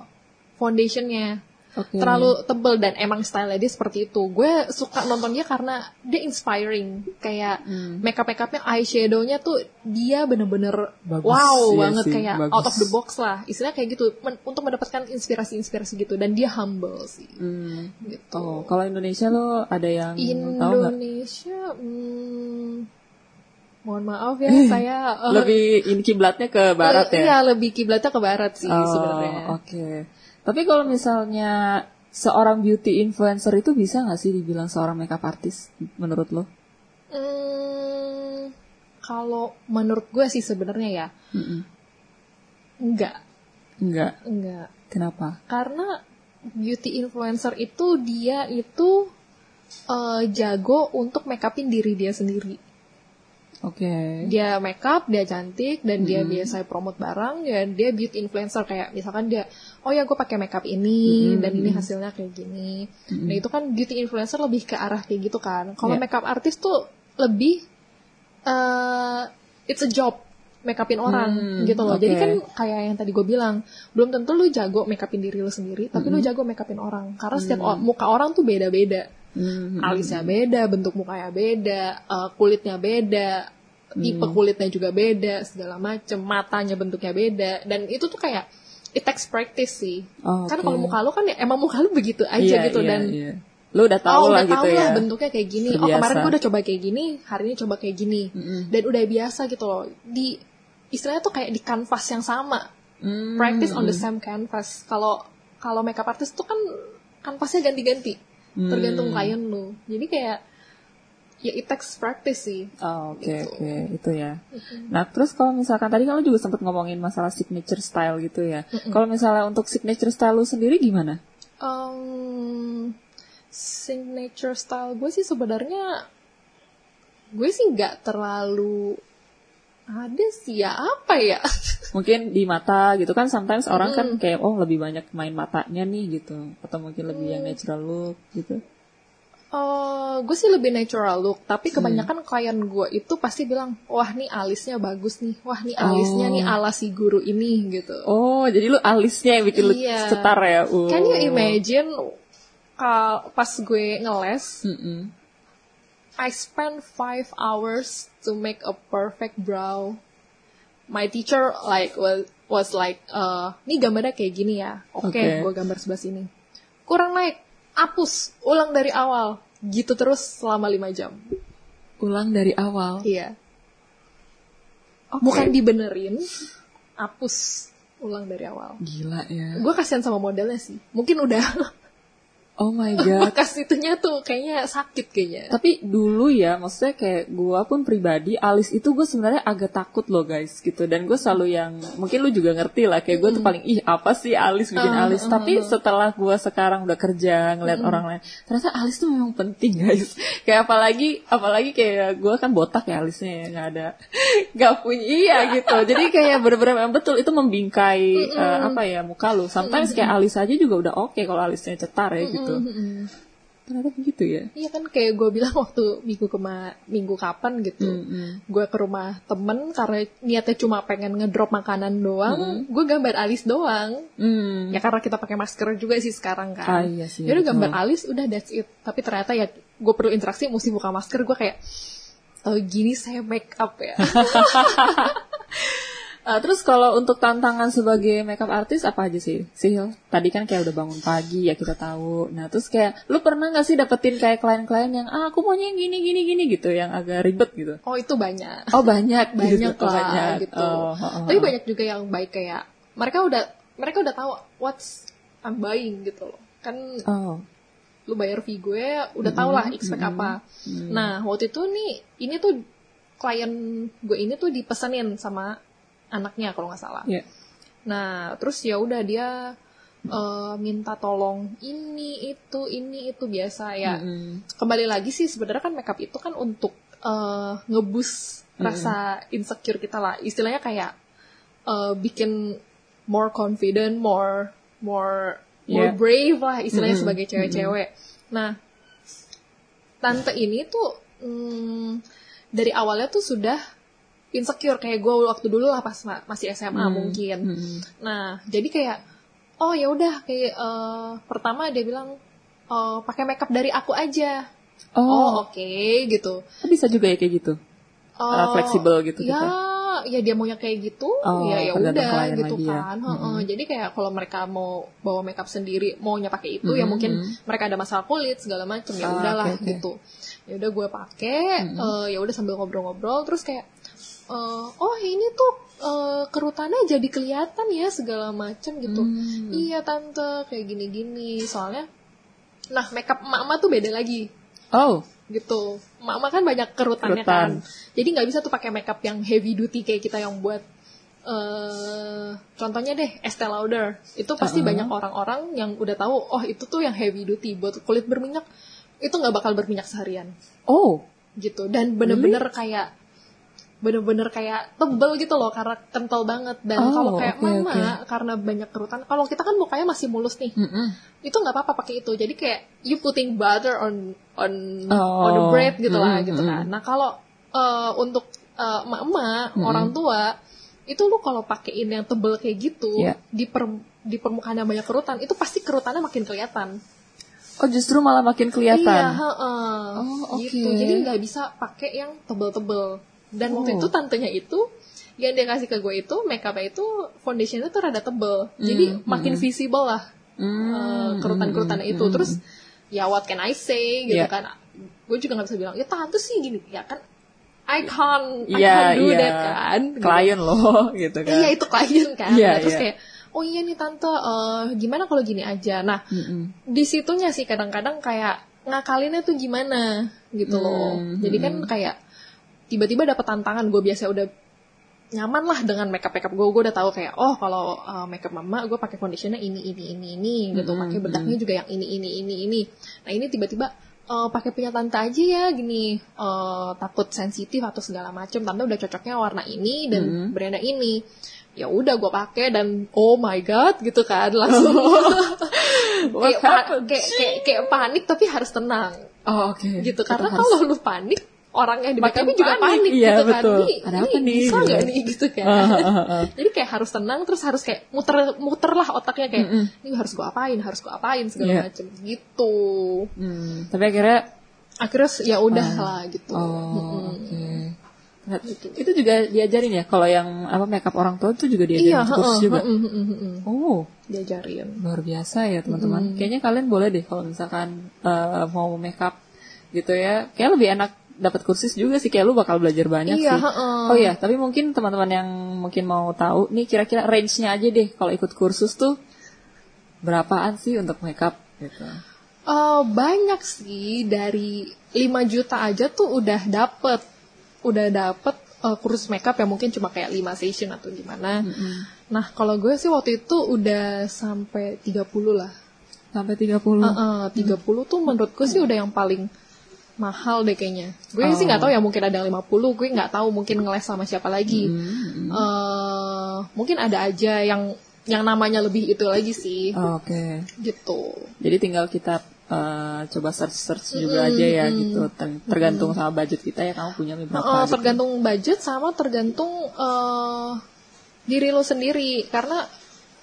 foundationnya Oke. terlalu tebel dan emang style dia seperti itu gue suka nonton dia karena dia inspiring kayak Hmm. makeup makeupnya eyeshadownya tuh dia bener-bener Bagus, wow iya banget sih, kayak bagus. out of the box lah istilahnya kayak gitu men- untuk mendapatkan inspirasi-inspirasi gitu dan dia humble sih Hmm. gitu Oh, kalau Indonesia lo ada yang tahu? Indonesia hmm, mohon maaf ya saya eh, Lebih ini kiblatnya ke barat eh, ya? iya lebih kiblatnya ke barat sih Oh, sebenarnya Oke. Tapi kalau misalnya seorang beauty influencer itu bisa nggak sih dibilang seorang makeup artist menurut lo? Hmm, kalau menurut gue sih sebenarnya ya Mm-mm. enggak, Enggak. enggak. Kenapa? Karena beauty influencer itu dia itu eh, jago untuk make upin diri dia sendiri. Oke. Dia make up, dia cantik dan dia biasa promote barang ya dia beauty influencer kayak misalkan dia oh ya gue pakai make up ini dan ini hasilnya kayak gini. Nah, itu kan beauty influencer lebih ke arah kayak gitu kan. Kalau Iya. make up artist tuh lebih eh it's a job make upin orang Hmm, gitu loh. Jadi oke. kan kayak yang tadi gue bilang, belum tentu lu jago make upin diri lu sendiri, tapi lu jago make upin orang. Karena setiap o- muka orang tuh beda-beda. Hmm. Alisnya beda, bentuk mukanya beda, eh, kulitnya beda, tipe Hmm. kulitnya juga beda, segala macem, matanya bentuknya beda, dan itu tuh kayak it takes practice sih. Oh, Karena oke. kalau muka lu kan ya, emang muka lu begitu aja Iya, gitu iya, dan iya. Lo udah tahu oh, lah udah gitu tahu ya. lah bentuknya kayak gini. Oh Terbiasa. kemarin gue udah coba kayak gini, hari ini coba kayak gini, dan udah biasa gitu loh. Di istilahnya tuh kayak di kanvas yang sama, Hmm. practice on the same canvas. Kalau kalau makeup artist tuh kan kanvasnya ganti-ganti, Hmm. tergantung klien lu. Jadi kayak ya it takes practice sih. Oh, oke oke itu ya. Nah terus kalau misalkan tadi lo juga sempat ngomongin masalah signature style gitu ya. Kalau misalnya untuk signature style lo sendiri gimana? Um, signature style gue sih sebenarnya gue sih nggak terlalu ada sih ya apa ya Mungkin di mata gitu kan sometimes orang kan kayak oh lebih banyak main matanya nih gitu atau mungkin lebih yang natural look gitu. Eh, gue sih lebih natural look, tapi kebanyakan klien gue itu pasti bilang, wah nih alisnya bagus nih, wah nih alisnya nih ala si guru ini gitu. Oh, jadi lu alisnya yang bikin lu Iya. cetar ya. Uh. Can you imagine kal- pas gue ngeles, Mm-mm. I spent five hours to make a perfect brow. My teacher like was was like, uh, nih gambarnya kayak gini ya. Oke, Oke. gue gambar sebelah sini. Kurang naik, hapus, ulang dari awal. Gitu terus selama lima jam. Ulang dari awal. Iya. Oke. Bukan dibenerin, hapus, ulang dari awal. Gila ya. Gue kasihan sama modelnya sih. Mungkin udah Oh my god. bekas itunya tuh kayaknya sakit kayaknya. Tapi dulu ya, maksudnya kayak gua pun pribadi, alis itu gue sebenarnya agak takut loh guys gitu. Dan gue selalu yang, mungkin lu juga ngerti lah, kayak gue tuh paling, ih apa sih alis bikin Uh, alis. uh, Tapi setelah gua sekarang udah kerja, ngeliat orang lain, ternyata alis tuh memang penting guys. kayak apalagi, apalagi kayak gue kan botak ya alisnya ya, nggak ada, nggak punya, iya gitu. Jadi kayak bener-bener memang betul, itu membingkai eh, apa ya, muka lu. Sometimes kayak alis aja juga udah oke kalau alisnya cetar ya gitu. Mm-mm. Ternyata begitu ya. Iya kan kayak gue bilang waktu minggu kema minggu kapan gitu, Mm-mm. gue ke rumah temen karena niatnya cuma pengen ngedrop makanan doang, gue gambar alis doang. Hmm. Ya karena kita pakai masker juga sih sekarang Ah, kan. iya sih, Yaudah betul. gambar alis udah that's it. Tapi ternyata ya gue perlu interaksi mesti buka masker gue kayak tahu gini saya make up ya. Ah, terus kalau untuk tantangan sebagai makeup artist apa aja sih? Sil, tadi kan kayak udah bangun pagi ya kita tahu. Nah terus kayak lu pernah nggak sih dapetin kayak klien-klien yang ah aku maunya yang gini gini gini gitu, yang agak ribet gitu? oh itu banyak. Oh banyak, banyak gitu. Lah banyak. gitu. Oh, oh, oh, Tapi oh. banyak juga yang baik kayak mereka udah mereka udah tahu what's I'm buying gitu loh. Kan Oh, lu bayar fee gue udah tau lah expect apa. Nah waktu itu nih ini tuh klien gue ini tuh dipesenin sama anaknya kalau nggak salah. ya. Nah terus ya udah dia eh, minta tolong ini itu ini itu biasa ya. Mm-mm. Kembali lagi sih sebenarnya kan makeup itu kan untuk eh, ngebus rasa insecure kita lah. Istilahnya kayak eh, bikin more confident, more more more Yeah. brave lah istilahnya Mm-mm. sebagai cewek-cewek. Nah, tante ini tuh hmm, dari awalnya tuh sudah insecure kayak gue waktu dulu lah pas ma- masih SMA mungkin. Mm-mm. Nah, jadi kayak oh ya udah kayak eh, pertama dia bilang eh, pakai makeup dari aku aja. Oh, Oh, oke gitu. bisa juga ya kayak gitu. Oh, Uh, fleksibel gitu ya, kita. ya dia maunya kayak gitu, Oh, ya ya udah gitu ya. kan. Heeh, Jadi kayak kalau mereka mau bawa makeup sendiri, maunya pakai itu ya Mhm, mungkin mhm. mereka ada masalah kulit segala macem ya Ah, udahlah oke, oke. gitu. Ya udah gue pakai, eh, ya udah sambil ngobrol-ngobrol, terus kayak eh, oh ini tuh eh, kerutannya jadi kelihatan ya segala macem gitu. Hmm. Iya tante kayak gini-gini soalnya. Nah makeup emak-emak tuh beda lagi Oh, gitu. Mama kan banyak kerutannya Kerutan. kan. Jadi nggak bisa tuh pakai makeup yang heavy duty kayak kita yang buat eh contohnya deh Estee Lauder. Itu pasti Uh-uh. banyak orang-orang yang udah tahu oh itu tuh yang heavy duty buat kulit berminyak itu nggak bakal berminyak seharian oh, gitu dan bener-bener kayak bener-bener kayak tebel gitu loh karena kental banget dan Oh, kalau kayak oke, mama oke. karena banyak kerutan kalau kita kan mukanya masih mulus nih Mm-mm. itu nggak apa-apa pakai itu jadi kayak you putting butter on on Oh. on the bread gitu lah Mm, gitu mm, kan nah kalau eh, untuk eh, emak-emak Mm. orang tua itu lu kalau pakein yang tebel kayak gitu Iya. di per di permukaan yang banyak kerutan itu pasti kerutannya makin kelihatan oh justru malah makin kelihatan. iya heeh. Oh, oke. gitu jadi nggak bisa pakai yang tebel-tebel dan waktu Oh. itu tantenya itu yang dia kasih ke gue itu makeupnya itu foundationnya tuh rada tebel jadi Mm, makin visible lah Hmm, eh, kerutan-kerutan hmm, itu hmm. terus ya what can I say gitu Iya. kan gue juga nggak bisa bilang ya tante sih gini ya kan I can't I Iya, can't do iya. that kan Gitu. klien loh gitu kan. iya itu klien kan Iya, Nah, terus iya. kayak oh iya nih tante eh, gimana kalau gini aja nah Mm-mm. di situnya sih kadang-kadang kayak ngakalinnya tuh gimana gitu loh Hmm, jadi kan kayak tiba-tiba dapet tantangan gue biasa udah nyaman lah dengan makeup makeup gue gue udah tahu kayak oh kalau uh, makeup mama gue pakai conditioner ini ini ini ini gitu. Hmm, pakai bedaknya juga yang ini ini ini ini. Nah ini tiba-tiba eh, pakai punya tante aja ya gini eh, takut sensitif atau segala macem. Tante udah cocoknya warna ini dan Mhm. brandnya ini. Ya udah gue pakai dan oh my god gitu kan langsung. Kayak, kayak, kayak kayak panik tapi harus tenang. Oh, oke. gitu Kita karena kalau lu panik orang yang di backupnya juga panik. panik, Iya, gitu kan. Nih, Ada ini apa nih? bisa Gitu. nggak nih gitu kan ah, ah, ah. jadi kayak harus tenang terus harus kayak muter muter lah otaknya kayak Mm-mm. ini harus gua apain harus gua apain segala Iya. macem gitu Hmm, tapi akhirnya akhirnya ya udah lah gitu oh, Mm-mm. oke. Nah, Itu juga diajarin ya kalau yang apa makeup orang tua itu juga diajarin iya kursus heeh, juga. heeh, heeh, heeh. Oh, diajarin luar biasa ya teman-teman. Kayaknya kalian boleh deh kalau misalkan eh, mau makeup gitu ya. Kayak lebih enak dapat kursus juga sih kayak lu bakal belajar banyak Iya, sih. heeh. Oh iya, tapi mungkin teman-teman yang mungkin mau tahu nih kira-kira range-nya aja deh kalau ikut kursus tuh berapaan sih untuk makeup gitu. Eh, banyak sih dari 5 juta aja tuh udah dapet udah dapet eh, kursus makeup yang mungkin cuma kayak 5 session atau gimana nah kalau gue sih waktu itu udah sampai 30 lah Sampai 30. Heeh, 30 tuh menurut gue sih udah yang paling mahal deh kayaknya. Gue sih nggak tahu ya mungkin ada yang 50, gue nggak tahu mungkin ngeles sama siapa lagi. Eh, mungkin ada aja yang yang namanya lebih itu lagi sih. Oh, Oke. Gitu. Jadi tinggal kita eh, coba search-search juga aja ya gitu. Ter- Tergantung sama budget kita ya kamu punya berapa. Eh, gitu. tergantung budget sama tergantung eh, diri lo sendiri karena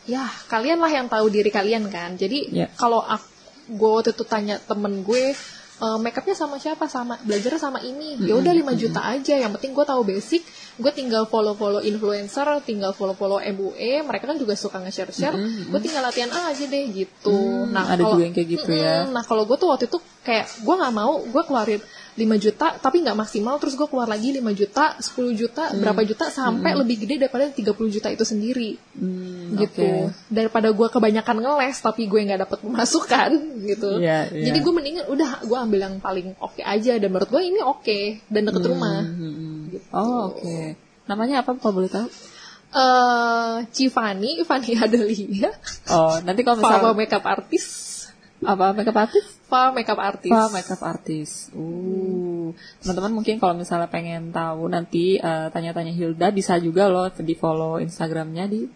ya kalian lah yang tahu diri kalian kan. Jadi Ya. kalau aku gue waktu itu tanya temen gue eh, makeupnya sama siapa? Sama belajarnya sama ini. Ya udah 5 juta aja. Yang penting gue tahu basic. Gue tinggal follow follow influencer tinggal follow follow MUE mereka kan juga suka nge-share share gue tinggal latihan aja deh gitu. Hmm, ada kalau- juga yang kayak gitu ya. Nah kalau gue tuh waktu itu kayak gue nggak mau gue keluarin 5 juta tapi nggak maksimal terus gue keluar lagi 5 juta 10 juta berapa juta sampai lebih gede daripada 30 juta itu sendiri Hmm, gitu oke. daripada gue kebanyakan ngeles tapi gue nggak dapet pemasukan gitu Iya, iya. jadi gue mendingan udah gue ambil yang paling oke aja dan menurut gue ini oke dan deket rumah Hmm. Gitu. Oh oke. Namanya apa kalau boleh tahu? eh Civani Fanny Adelia Oh nanti kalau misalnya makeup artist apa makeup artist? Fava makeup artist Apa makeup artist? Uh, teman-teman mungkin kalau misalnya pengen tahu nanti eh, tanya-tanya Hilda bisa juga loh di follow Instagramnya di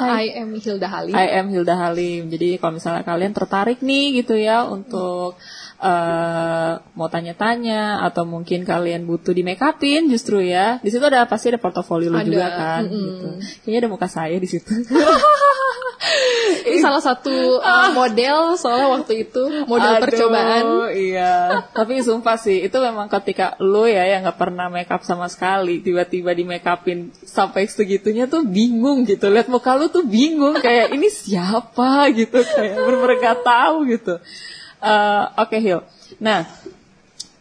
saya? I am Hilda Halim I am Hilda Halim. Jadi kalau misalnya kalian tertarik nih gitu ya untuk eh, mau tanya-tanya atau mungkin kalian butuh di make upin justru ya. Di situ ada pasti ada portofolio lu juga kan mm-mm. gitu. Kayaknya ada muka saya di situ. Ini salah satu uh, model soalnya waktu itu model Aduh, percobaan. Iya. Tapi sumpah sih itu memang ketika lu ya yang nggak pernah make up sama sekali tiba-tiba di make upin sampai segitunya tuh bingung gitu. Lihat muka lu tuh bingung kayak ini siapa gitu kayak bener-bener gak tahu gitu. Eh, Oke Hil. Nah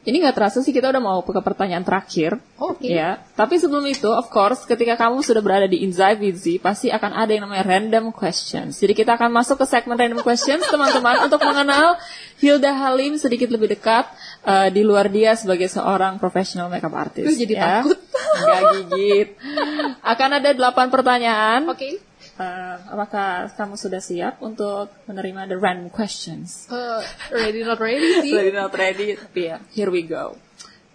ini nggak terasa sih kita udah mau ke pertanyaan terakhir. Oke. Ya, tapi sebelum itu, of course, ketika kamu sudah berada di with Z, pasti akan ada yang namanya random questions. Jadi kita akan masuk ke segmen random questions, teman-teman, untuk mengenal Hilda Halim sedikit lebih dekat eh, di luar dia sebagai seorang professional makeup artist. Gue jadi ya. takut. Nggak gigit. Akan ada delapan pertanyaan. Oke. Eh, apakah kamu sudah siap untuk menerima the random questions? Uh, ready not ready sih. Ready not ready, tapi ya, here we go.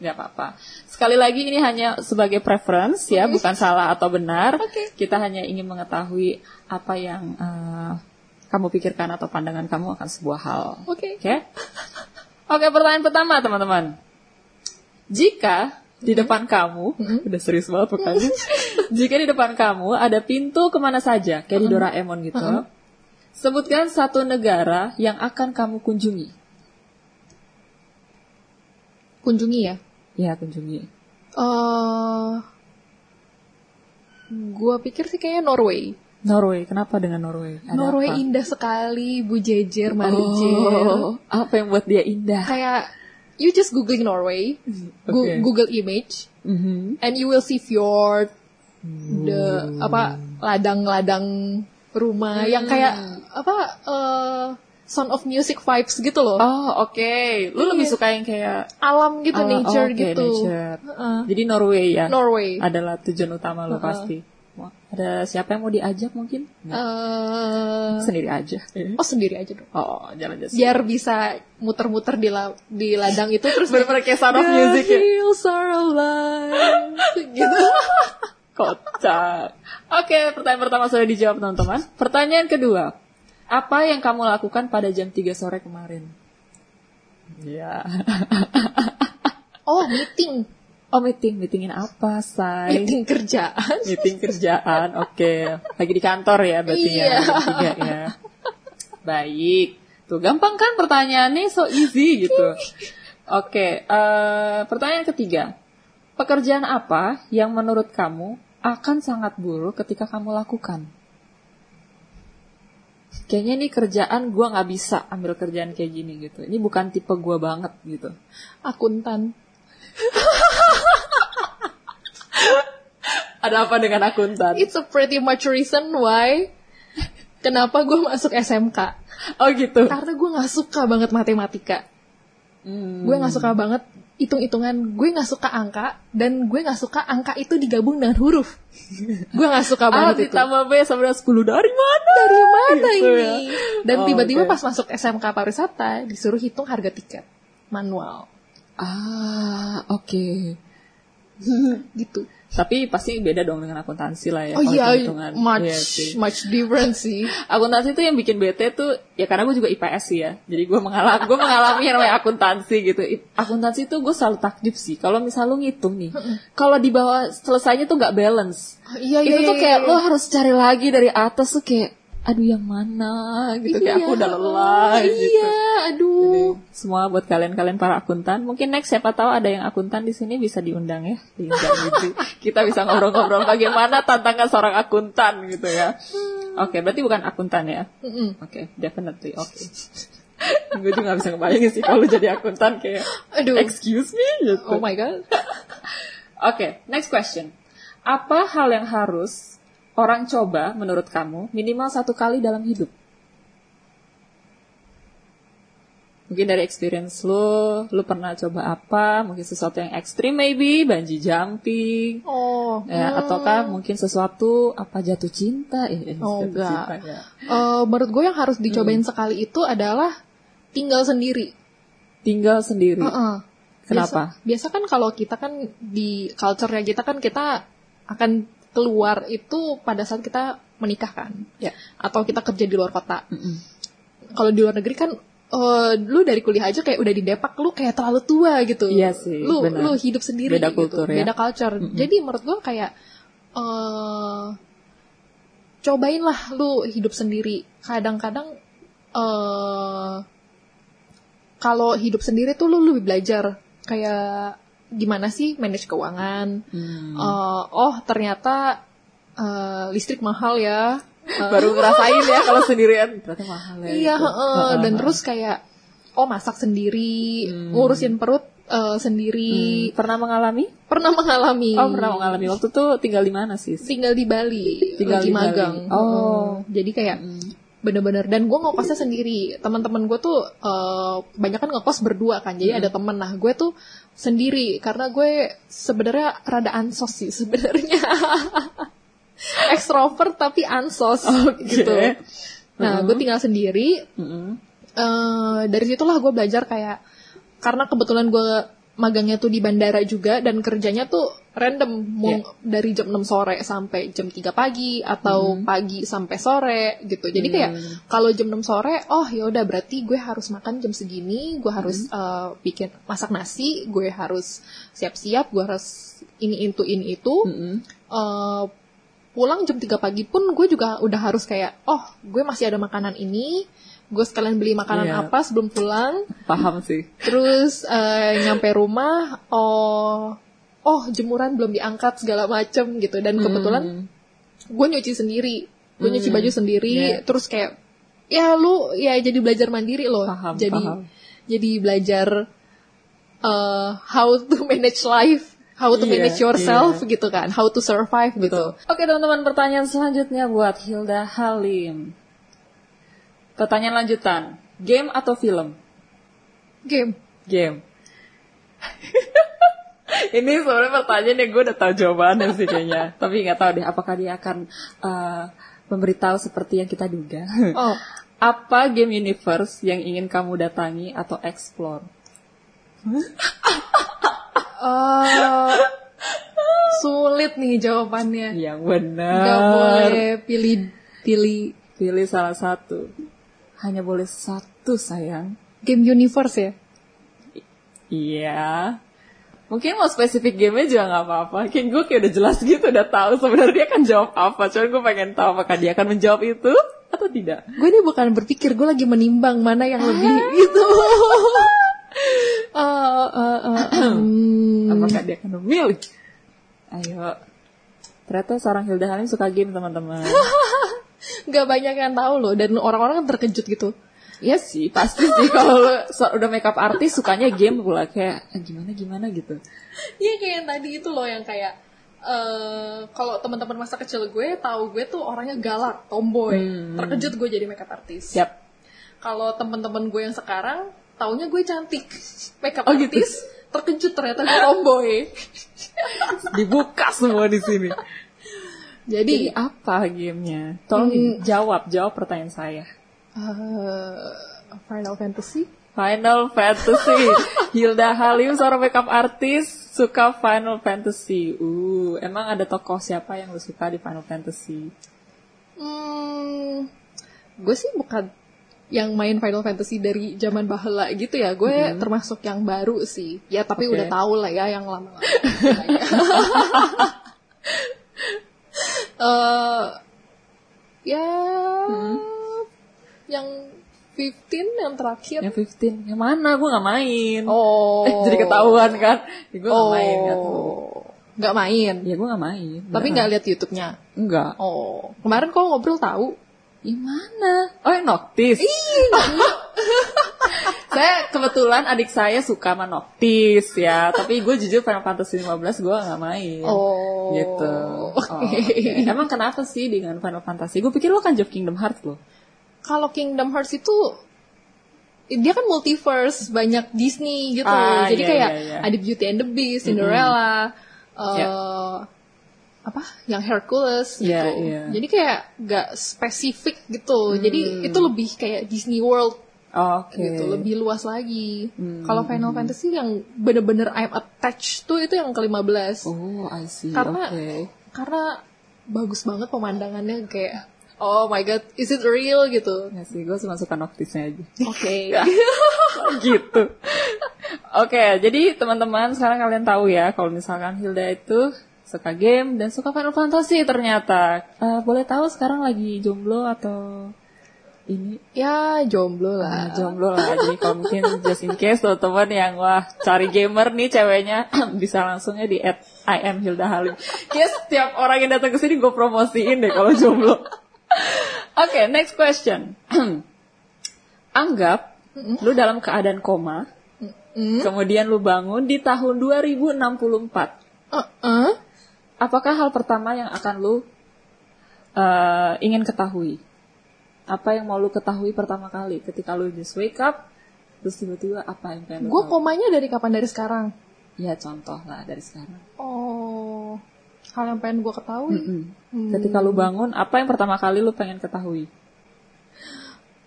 Gak apa-apa. Sekali lagi ini hanya sebagai preference ya, bukan salah atau benar. Oke. Kita hanya ingin mengetahui apa yang eh, kamu pikirkan atau pandangan kamu akan sebuah hal. Oke. Oke? Oke, pertanyaan pertama teman-teman. Jika di depan kamu, udah serius banget bukannya. Jika di depan kamu ada pintu ke mana saja, kayak di Doraemon gitu. Sebutkan satu negara yang akan kamu kunjungi. Kunjungi ya. Ya, kunjungi. Uh, gua pikir sih kayaknya Norway. Norway, kenapa dengan Norway? Ada Norway apa? indah sekali, Bu Jejer, Marijer. Oh, apa yang buat dia indah? Kayak you just googling Norway, Gu- Oke. Google image, Mhm. and you will see fjord, the apa ladang-ladang rumah yang kayak apa uh, Sound of Music vibes gitu loh. Oh, oke. Lu lebih suka yang kayak Alam gitu, Oh, nature oke, gitu. nature. Heeh. Jadi Norway ya. Norway. Adalah tujuan utama lu pasti. Ada siapa yang mau diajak mungkin? Nggak. Eh, Sendiri aja. oh sendiri aja dong. Oh, jalan-jalan. Biar bisa muter-muter di, la- di ladang itu terus Bener-bener kayak sound of music ya. hills are alive gitu. Kocak. Oke, pertanyaan pertama sudah dijawab teman-teman. Pertanyaan kedua. Apa yang kamu lakukan pada jam 3 sore kemarin? Ya. Oh meeting, Oh, meeting. Meetingin apa, say? meeting kerjaan. Meeting kerjaan. Oke. Lagi di kantor ya berarti ya. Iya. jam tiga ya. Baik. Tuh, gampang kan pertanyaannya? So easy gitu. Oke. eh, pertanyaan ketiga. Pekerjaan apa yang menurut kamu akan sangat buruk ketika kamu lakukan? Kayaknya ini kerjaan gue nggak bisa ambil kerjaan kayak gini gitu. Ini bukan tipe gue banget gitu. Akuntan. Ada apa dengan akuntan? It's a pretty much reason why kenapa gue masuk SMK. Oh gitu. Karena gue nggak suka banget matematika. Hmm. Gue nggak suka banget hitung-hitungan. Gue nggak suka angka dan gue nggak suka angka itu digabung dengan huruf. gue nggak suka A banget itu. ditambah B sama dengan 10 dari mana? Dari mana Gitu ini? ya. Dan Oh, tiba-tiba oke. pas masuk SMK pariwisata disuruh hitung harga tiket manual Ah, oke. gitu. Tapi pasti beda dong dengan akuntansi lah ya. Oh iya, hitung-hitungan. much Iya sih. much different sih. Akuntansi itu yang bikin bete tuh ya karena gue juga IPS sih ya. Jadi gue mengalami gue mengalami yang namanya akuntansi gitu. Akuntansi itu gue selalu takjub sih. Kalau misal lu ngitung nih, kalau di bawah selesainya tuh nggak balance. Iya iya. itu tuh iya, kayak iya. lo harus cari lagi dari atas tuh kayak aduh yang mana gitu kayak aku udah lelah Iya, gitu. aduh. Jadi, semua buat kalian-kalian para akuntan, mungkin next siapa tahu ada yang akuntan di sini bisa diundang ya di Insan Gizi. Kita bisa ngobrol-ngobrol bagaimana tantangan seorang akuntan gitu ya. Oke, berarti bukan akuntan ya? Oke, definitely oke. Gue juga gak bisa ngebayangin sih kalau jadi akuntan kayak Aduh. excuse me gitu. Oh my god. Oke, next question. Apa hal yang harus orang coba menurut kamu minimal satu kali dalam hidup? Mungkin dari experience lu, lu pernah coba apa? Mungkin sesuatu yang ekstrim maybe, bungee jumping, Oh. ya, hmm. ataukah mungkin sesuatu apa jatuh cinta? Eh, eh, Oh, jatuh enggak. cinta, ya. Eh, menurut gue yang harus dicobain sekali itu adalah tinggal sendiri. Tinggal sendiri. Kenapa? Biasa, biasa kan kalau kita kan di culture-nya kita kan kita akan keluar itu pada saat kita menikah kan. Ya. Atau kita kerja di luar kota. Mm-mm. Kalau di luar negeri kan eh, lu dari kuliah aja kayak udah di Depak lu kayak terlalu tua gitu. Iya sih, Lu benar. lu hidup sendiri Beda gitu. kultur ya. Beda culture. Jadi menurut gua kayak eh cobainlah lu hidup sendiri. Kadang-kadang eh kalau hidup sendiri tuh lu lebih belajar kayak gimana sih manage keuangan. Hmm. Eh, oh ternyata eh, listrik mahal ya. Baru ngerasain ya kalau sendirian ternyata mahal ya. Iya, gitu. heeh. dan terus kayak oh masak sendiri, Hmm. ngurusin perut eh, sendiri. Hmm, pernah mengalami? Pernah mengalami. Oh, pernah mengalami. Waktu itu tinggal di mana sih? Tinggal di Bali, Tinggal di Bali. magang. Oh. Heeh. jadi kayak Hmm. bener-bener dan gue ngekosnya sendiri. Teman-teman gue tuh eh, banyak kan ngekos berdua kan, jadi ada Hmm. temen. Nah gue tuh sendiri karena gue sebenarnya rada ansos sih sebenarnya. Ekstrovert tapi ansos Oke. gitu. Nah, Hmm. gue tinggal sendiri, Mm-mm. eh dari situlah gue belajar kayak karena kebetulan gue magangnya tuh di bandara juga dan kerjanya tuh random mau Iya. dari jam 6 sore sampai jam 3 pagi atau pagi sampai sore gitu. Jadi kayak Hmm. kalau jam 6 sore oh ya udah berarti gue harus makan jam segini, gue harus eh, bikin masak nasi, gue harus siap-siap, gue harus ini itu ini itu. Mm-mm. Eh, pulang jam 3 pagi pun gue juga udah harus kayak oh gue masih ada makanan ini gue sekalian beli makanan Iya. apa sebelum pulang Paham sih. terus eh, nyampe rumah oh oh jemuran belum diangkat segala macem gitu dan kebetulan Hmm. gue nyuci sendiri gue nyuci Hmm. baju sendiri Iya. terus kayak ya lu ya jadi belajar mandiri loh Paham, jadi paham. jadi belajar eh, how to manage life how to Iya, manage yourself iya. gitu kan how to survive gitu Oke teman-teman pertanyaan selanjutnya buat Hilda Halim. Pertanyaan lanjutan. Game atau film? game Game. Ini sebenarnya pertanyaan yang gue udah tahu jawabannya sih kayaknya. Tapi nggak tahu deh apakah dia akan uh, memberitahu seperti yang kita duga. Oh, Apa game universe yang ingin kamu datangi atau explore? eh, sulit nih jawabannya. Yang Gak benar. boleh pilih pilih Pilih salah satu. Hanya boleh satu sayang. game universe ya. Iya. Mungkin mau spesifik gamenya juga nggak apa-apa. Kayak gue kayak udah jelas gitu, udah tahu sebenarnya dia akan jawab apa. Cuman gue pengen tahu apakah dia akan menjawab itu atau tidak. Gue ini bukan berpikir, gue lagi menimbang mana yang lebih itu. Eh, hmm. Apakah dia akan memilih? Ayo. Ternyata seorang Hilda Halim suka game teman-teman. Gak banyak yang tahu loh dan orang-orang terkejut gitu. Iya sih, pasti sih kalau so- udah makeup artis sukanya game pula kayak "Ah, gimana gimana gitu. Iya kayak yang tadi itu loh yang kayak eh kalau teman-teman masa kecil gue tahu gue tuh orangnya galak, tomboy. Hmm. Terkejut gue jadi makeup artis. Siap. Kalau teman-teman gue yang sekarang taunya gue cantik, makeup Oh, gitu. artis. Terkejut ternyata gue tomboy. Dibuka semua di sini. Jadi Jadi apa gamenya? Tolong Hmm. jawab, jawab pertanyaan saya. Eh, Final Fantasy. Final Fantasy. Hilda Halim seorang makeup artis suka Final Fantasy. Uh, emang ada tokoh siapa yang lu suka di Final Fantasy? Hmm, gue sih bukan yang main Final Fantasy dari zaman bahela gitu ya. Gue termasuk yang baru sih. Ya tapi Oke. udah tahu lah ya yang lama-lama. Eh, ya, yang 15 yang terakhir. Yang 15. Yang mana? Gue gak main. Oh, Eh, jadi ketahuan kan? Ya, gue gak main. Gak tahu. Oh, nggak main. Ya gue gak main. Tapi nggak lihat YouTube-nya. Enggak. Oh, kemarin kok ngobrol tahu. Yang mana? Oh yang Noctis. saya kebetulan adik saya suka sama Noctis ya. Tapi gue jujur Final Fantasy 15 gue gak main. Oh, Gitu. Oh, oke. Emang kenapa sih dengan Final Fantasy? Gue pikir lo kan Jawab Kingdom Hearts lo. Kalau Kingdom Hearts itu dia kan multiverse, banyak Disney gitu. Ah, Jadi iya, kayak iya, iya. ada Beauty and the Beast, Cinderella, eh, Ya. apa? Yang Hercules gitu. Iya, iya. Jadi kayak gak spesifik gitu. Hmm. Jadi itu lebih kayak Disney World Oh, Oke. gitu, lebih luas lagi. Hmm, Kalau Final Fantasy yang bener-bener I'm attached tuh itu yang ke-15. Oh, I see. Karena- Oke. Karena bagus banget pemandangannya kayak oh my god, is it real gitu. Ya sih, gue cuma suka Noctisnya aja. Oke. gitu. Oke, jadi teman-teman sekarang kalian tahu ya kalau misalkan Hilda itu suka game dan suka Final Fantasy ternyata. Eh, boleh tahu sekarang lagi jomblo atau ini ya jomblo Nah, lah. jomblo lah. Jadi kalau mungkin just in case teman-teman yang wah cari gamer nih ceweknya bisa langsungnya di at I am Hilda Halim. Yes, setiap orang yang datang ke sini gue promosiin deh kalau jomblo. Oke, next question. Anggap lu dalam keadaan koma, kemudian lu bangun di tahun 2064. Uh-uh. Apakah hal pertama yang akan lu eh, ingin ketahui? Apa yang mau lu ketahui pertama kali ketika lu just wake up, terus tiba-tiba apa yang pengen Gue komanya dari kapan dari sekarang? Ya contoh lah dari sekarang. Oh, hal yang pengen gue ketahui. Mm-mm. Hmm. Ketika lu bangun, apa yang pertama kali lu pengen ketahui?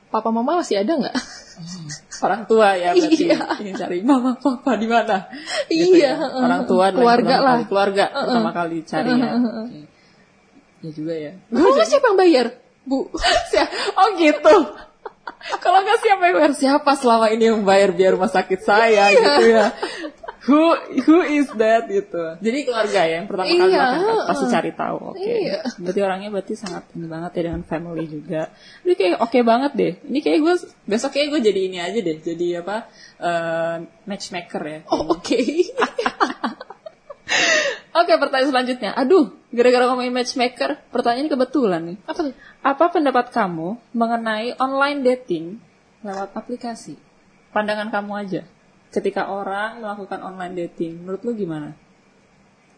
Papa mama masih ada nggak? Orang tua ya berarti. Iya. Ingin cari mama papa di mana? Iya, ya. Orang tua Keluarga pertama lah. kali. Keluarga pertama kali cari ya. Oke. Ya juga ya. Gue siapa yang bayar? Bu. Oh gitu. Kalau nggak siapa yang bayar siapa selama ini yang bayar biar rumah sakit saya gitu ya. Who who is that gitu. Jadi keluarga ya yang pertama kali Iya, makan kan, pasti cari tahu. Oke. Iya. Berarti orangnya berarti sangat ini banget ya dengan family juga. Ini kayak oke banget deh. Ini kayak gue besok kayak gue jadi ini aja deh. Jadi apa eh, matchmaker ya. Oh, oke. Oke pertanyaan selanjutnya. Aduh, gara-gara ngomongin matchmaker, pertanyaan kebetulan nih. Apa tuh? Apa pendapat kamu mengenai online dating lewat aplikasi? Pandangan kamu aja. Ketika orang melakukan online dating, menurut lu gimana?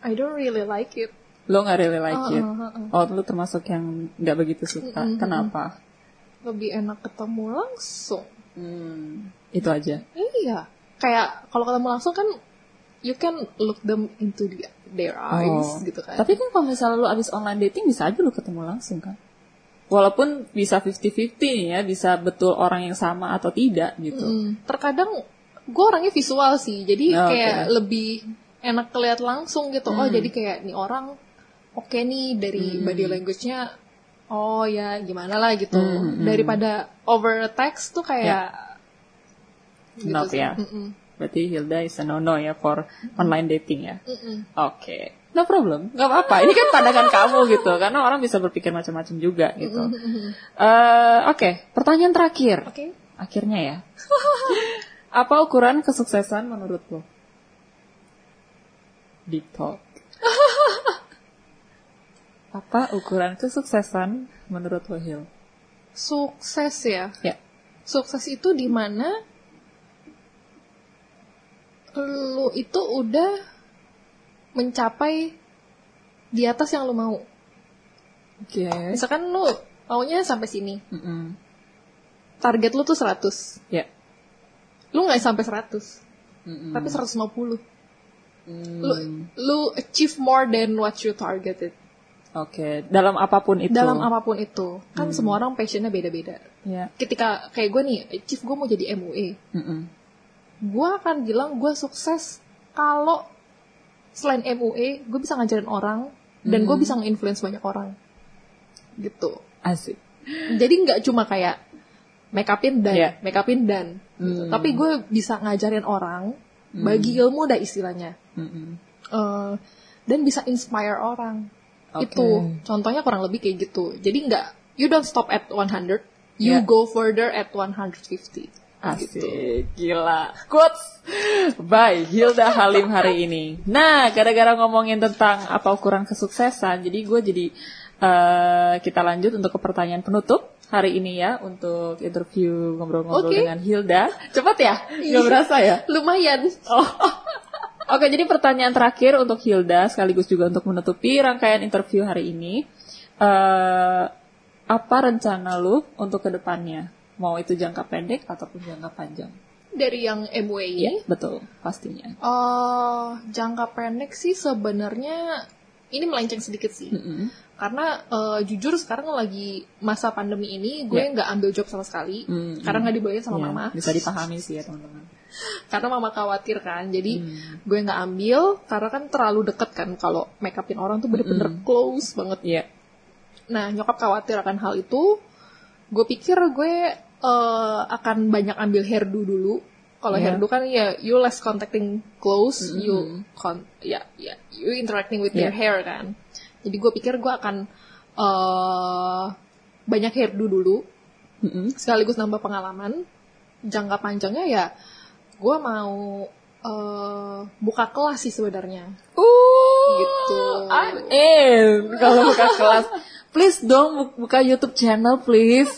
I don't really like it. Lo nggak really like it? Uh, uh, uh. Oh, lu termasuk yang nggak begitu suka. Kenapa? Lebih enak ketemu langsung. Hmm, itu aja. Iya. Kayak kalau ketemu langsung kan you can look them into the, their eyes Oh. gitu kan. Tapi kan kalau misalnya lu abis online dating bisa aja lu ketemu langsung kan. Walaupun bisa 50-50 nih ya, bisa betul orang yang sama atau tidak gitu. Mm, terkadang gue orangnya visual sih, jadi Oh, kayak oke. lebih enak keliat langsung gitu. Oh jadi kayak nih orang oke nih dari body language-nya. Oh ya gimana lah gitu. Hmm, hmm. Daripada over text tuh kayak gitu Not sih. ya. Mm-mm. Berarti Hilda is a no-no ya for online dating ya. Oke, no problem, nggak apa-apa. Ini kan pandangan kamu gitu, karena orang bisa berpikir macam-macam juga gitu. Eh, Oke, pertanyaan terakhir, Oke. akhirnya ya. Apa ukuran kesuksesan menurut lo? Deep talk. Apa ukuran kesuksesan menurut lo, Hil? Sukses ya. Ya. Sukses itu di mana lu itu udah mencapai di atas yang lu mau. Oke. Misalkan lu maunya sampai sini. Mm-mm. Target lu tuh 100. Ya. Lu nggak sampai 100, Mm-mm. tapi 150. Hmm, Lu lu achieve more than what you targeted. Oke, dalam apa pun itu. Dalam apa pun itu. Kan semua orang passionnya beda-beda. Ya. Ketika kayak gue nih, achieve gue mau jadi MUA. Mm-mm. gue akan bilang gue sukses kalau selain MUA gue bisa ngajarin orang dan gue bisa nge-influence banyak orang gitu Asik. jadi nggak cuma kayak make upin dan Iya. make upin dan gitu. Hmm. tapi gue bisa ngajarin orang bagi ilmu dah istilahnya Mm-mm. Eh, dan bisa inspire orang Oke. itu contohnya kurang lebih kayak gitu jadi nggak you don't stop at 100 you Iya. go further at 150 Asik, gitu. gila. Quotes by Hilda Halim hari ini. Nah, gara-gara ngomongin tentang apa ukuran kesuksesan, jadi gue jadi eh, kita lanjut untuk ke pertanyaan penutup hari ini ya untuk interview ngobrol-ngobrol Oke. dengan Hilda. Cepet ya? Gak berasa ya? lumayan Oh. Oke, jadi pertanyaan terakhir untuk Hilda sekaligus juga untuk menutupi rangkaian interview hari ini. Eh, apa rencana lu untuk ke depannya? Mau itu jangka pendek ataupun jangka panjang? dari yang ini Iya, betul, pastinya. Eh, jangka pendek sih sebenarnya ini melenceng sedikit sih. Mm-mm. Karena eh, jujur sekarang lagi masa pandemi ini gue nggak ambil job sama sekali Mm, karena nggak dibolehin sama Iya, mama. Bisa dipahami sih ya teman-teman. Karena mama khawatir kan. Jadi Hmm. gue nggak ambil karena kan terlalu deket kan kalau make upin orang tuh bener-bener close banget. Iya. Nah nyokap khawatir akan hal itu. Gue pikir gue eh, akan banyak ambil hairdo dulu. Kalau Iya. hairdo kan ya you less contacting close, you con ya ya you interacting with your Iya. hair kan. Jadi gue pikir gue akan eh banyak hairdo dulu, Mm-mm. sekaligus nambah pengalaman. Jangka panjangnya ya gue mau eh buka kelas sih sebenarnya. Uh, Gitu. I'm in kalau buka kelas. Please dong bu- buka YouTube channel please.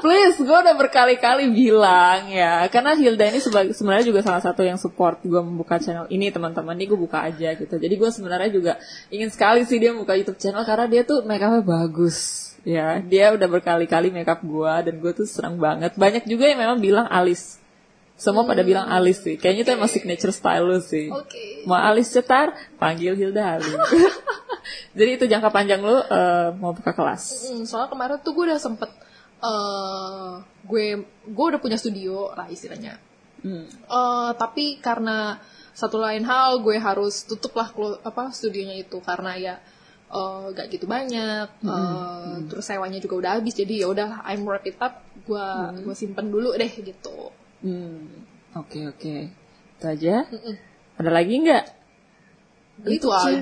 Please, gue udah berkali-kali bilang ya. Karena Hilda ini sebenarnya juga salah satu yang support gue membuka channel ini teman-teman. Ini gue buka aja gitu. Jadi gue sebenarnya juga ingin sekali sih dia buka YouTube channel karena dia tuh make upnya bagus. Ya, dia udah berkali-kali make up gue dan gue tuh senang banget. Banyak juga yang memang bilang alis. Semua pada bilang alis sih. Kayaknya itu emang signature style lu sih. Oke. Mau alis cetar, panggil Hilda Halim. Jadi itu jangka panjang lu eh, mau buka kelas. Mm, soalnya kemarin tuh gue udah sempet eh gue gue udah punya studio lah istilahnya. Hmm. Eh, tapi karena satu lain hal gue harus tutup lah apa studionya itu karena ya eh, gak gitu banyak. eh, Terus sewanya juga udah habis jadi ya udah I'm wrap it up. Gue gue simpen dulu deh gitu. Hmm. Oke oke. Itu aja. Mm-mm. Ada lagi nggak? Itu aja.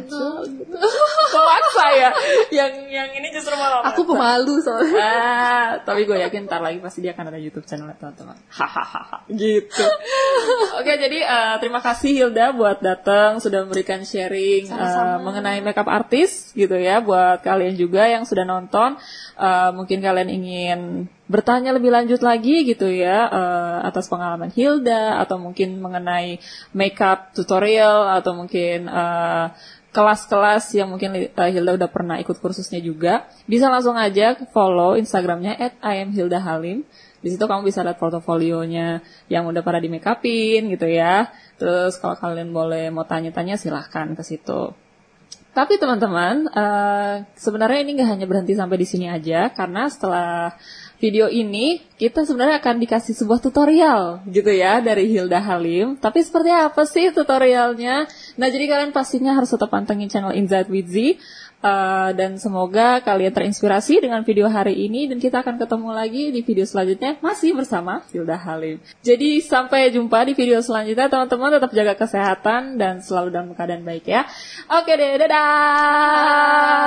Memaksa ya. Yang yang ini justru malah Aku pemalu soalnya. Ah, tapi gue yakin ntar lagi pasti dia akan ada YouTube channel teman-teman. Hahaha, gitu. Oke, jadi eh, terima kasih Hilda buat datang sudah memberikan sharing eh, mengenai makeup artis gitu ya buat kalian juga yang sudah nonton. Eh, mungkin kalian ingin bertanya lebih lanjut lagi gitu ya eh, atas pengalaman Hilda atau mungkin mengenai makeup tutorial atau mungkin eh, kelas-kelas yang mungkin uh, Hilda udah pernah ikut kursusnya juga, bisa langsung aja follow Instagramnya at Halim Di situ kamu bisa lihat portofolionya yang udah pada di make upin gitu ya. Terus kalau kalian boleh mau tanya-tanya silahkan ke situ. Tapi teman-teman, uh, sebenarnya ini nggak hanya berhenti sampai di sini aja, karena setelah video ini kita sebenarnya akan dikasih sebuah tutorial gitu ya dari Hilda Halim. Tapi seperti apa sih tutorialnya? Nah jadi kalian pastinya harus tetap pantengin channel Insight with Z. Uh, dan semoga kalian terinspirasi dengan video hari ini dan kita akan ketemu lagi di video selanjutnya masih bersama Hilda Halim. Jadi sampai jumpa di video selanjutnya teman-teman tetap jaga kesehatan dan selalu dalam keadaan baik ya. Oke deh, dadah.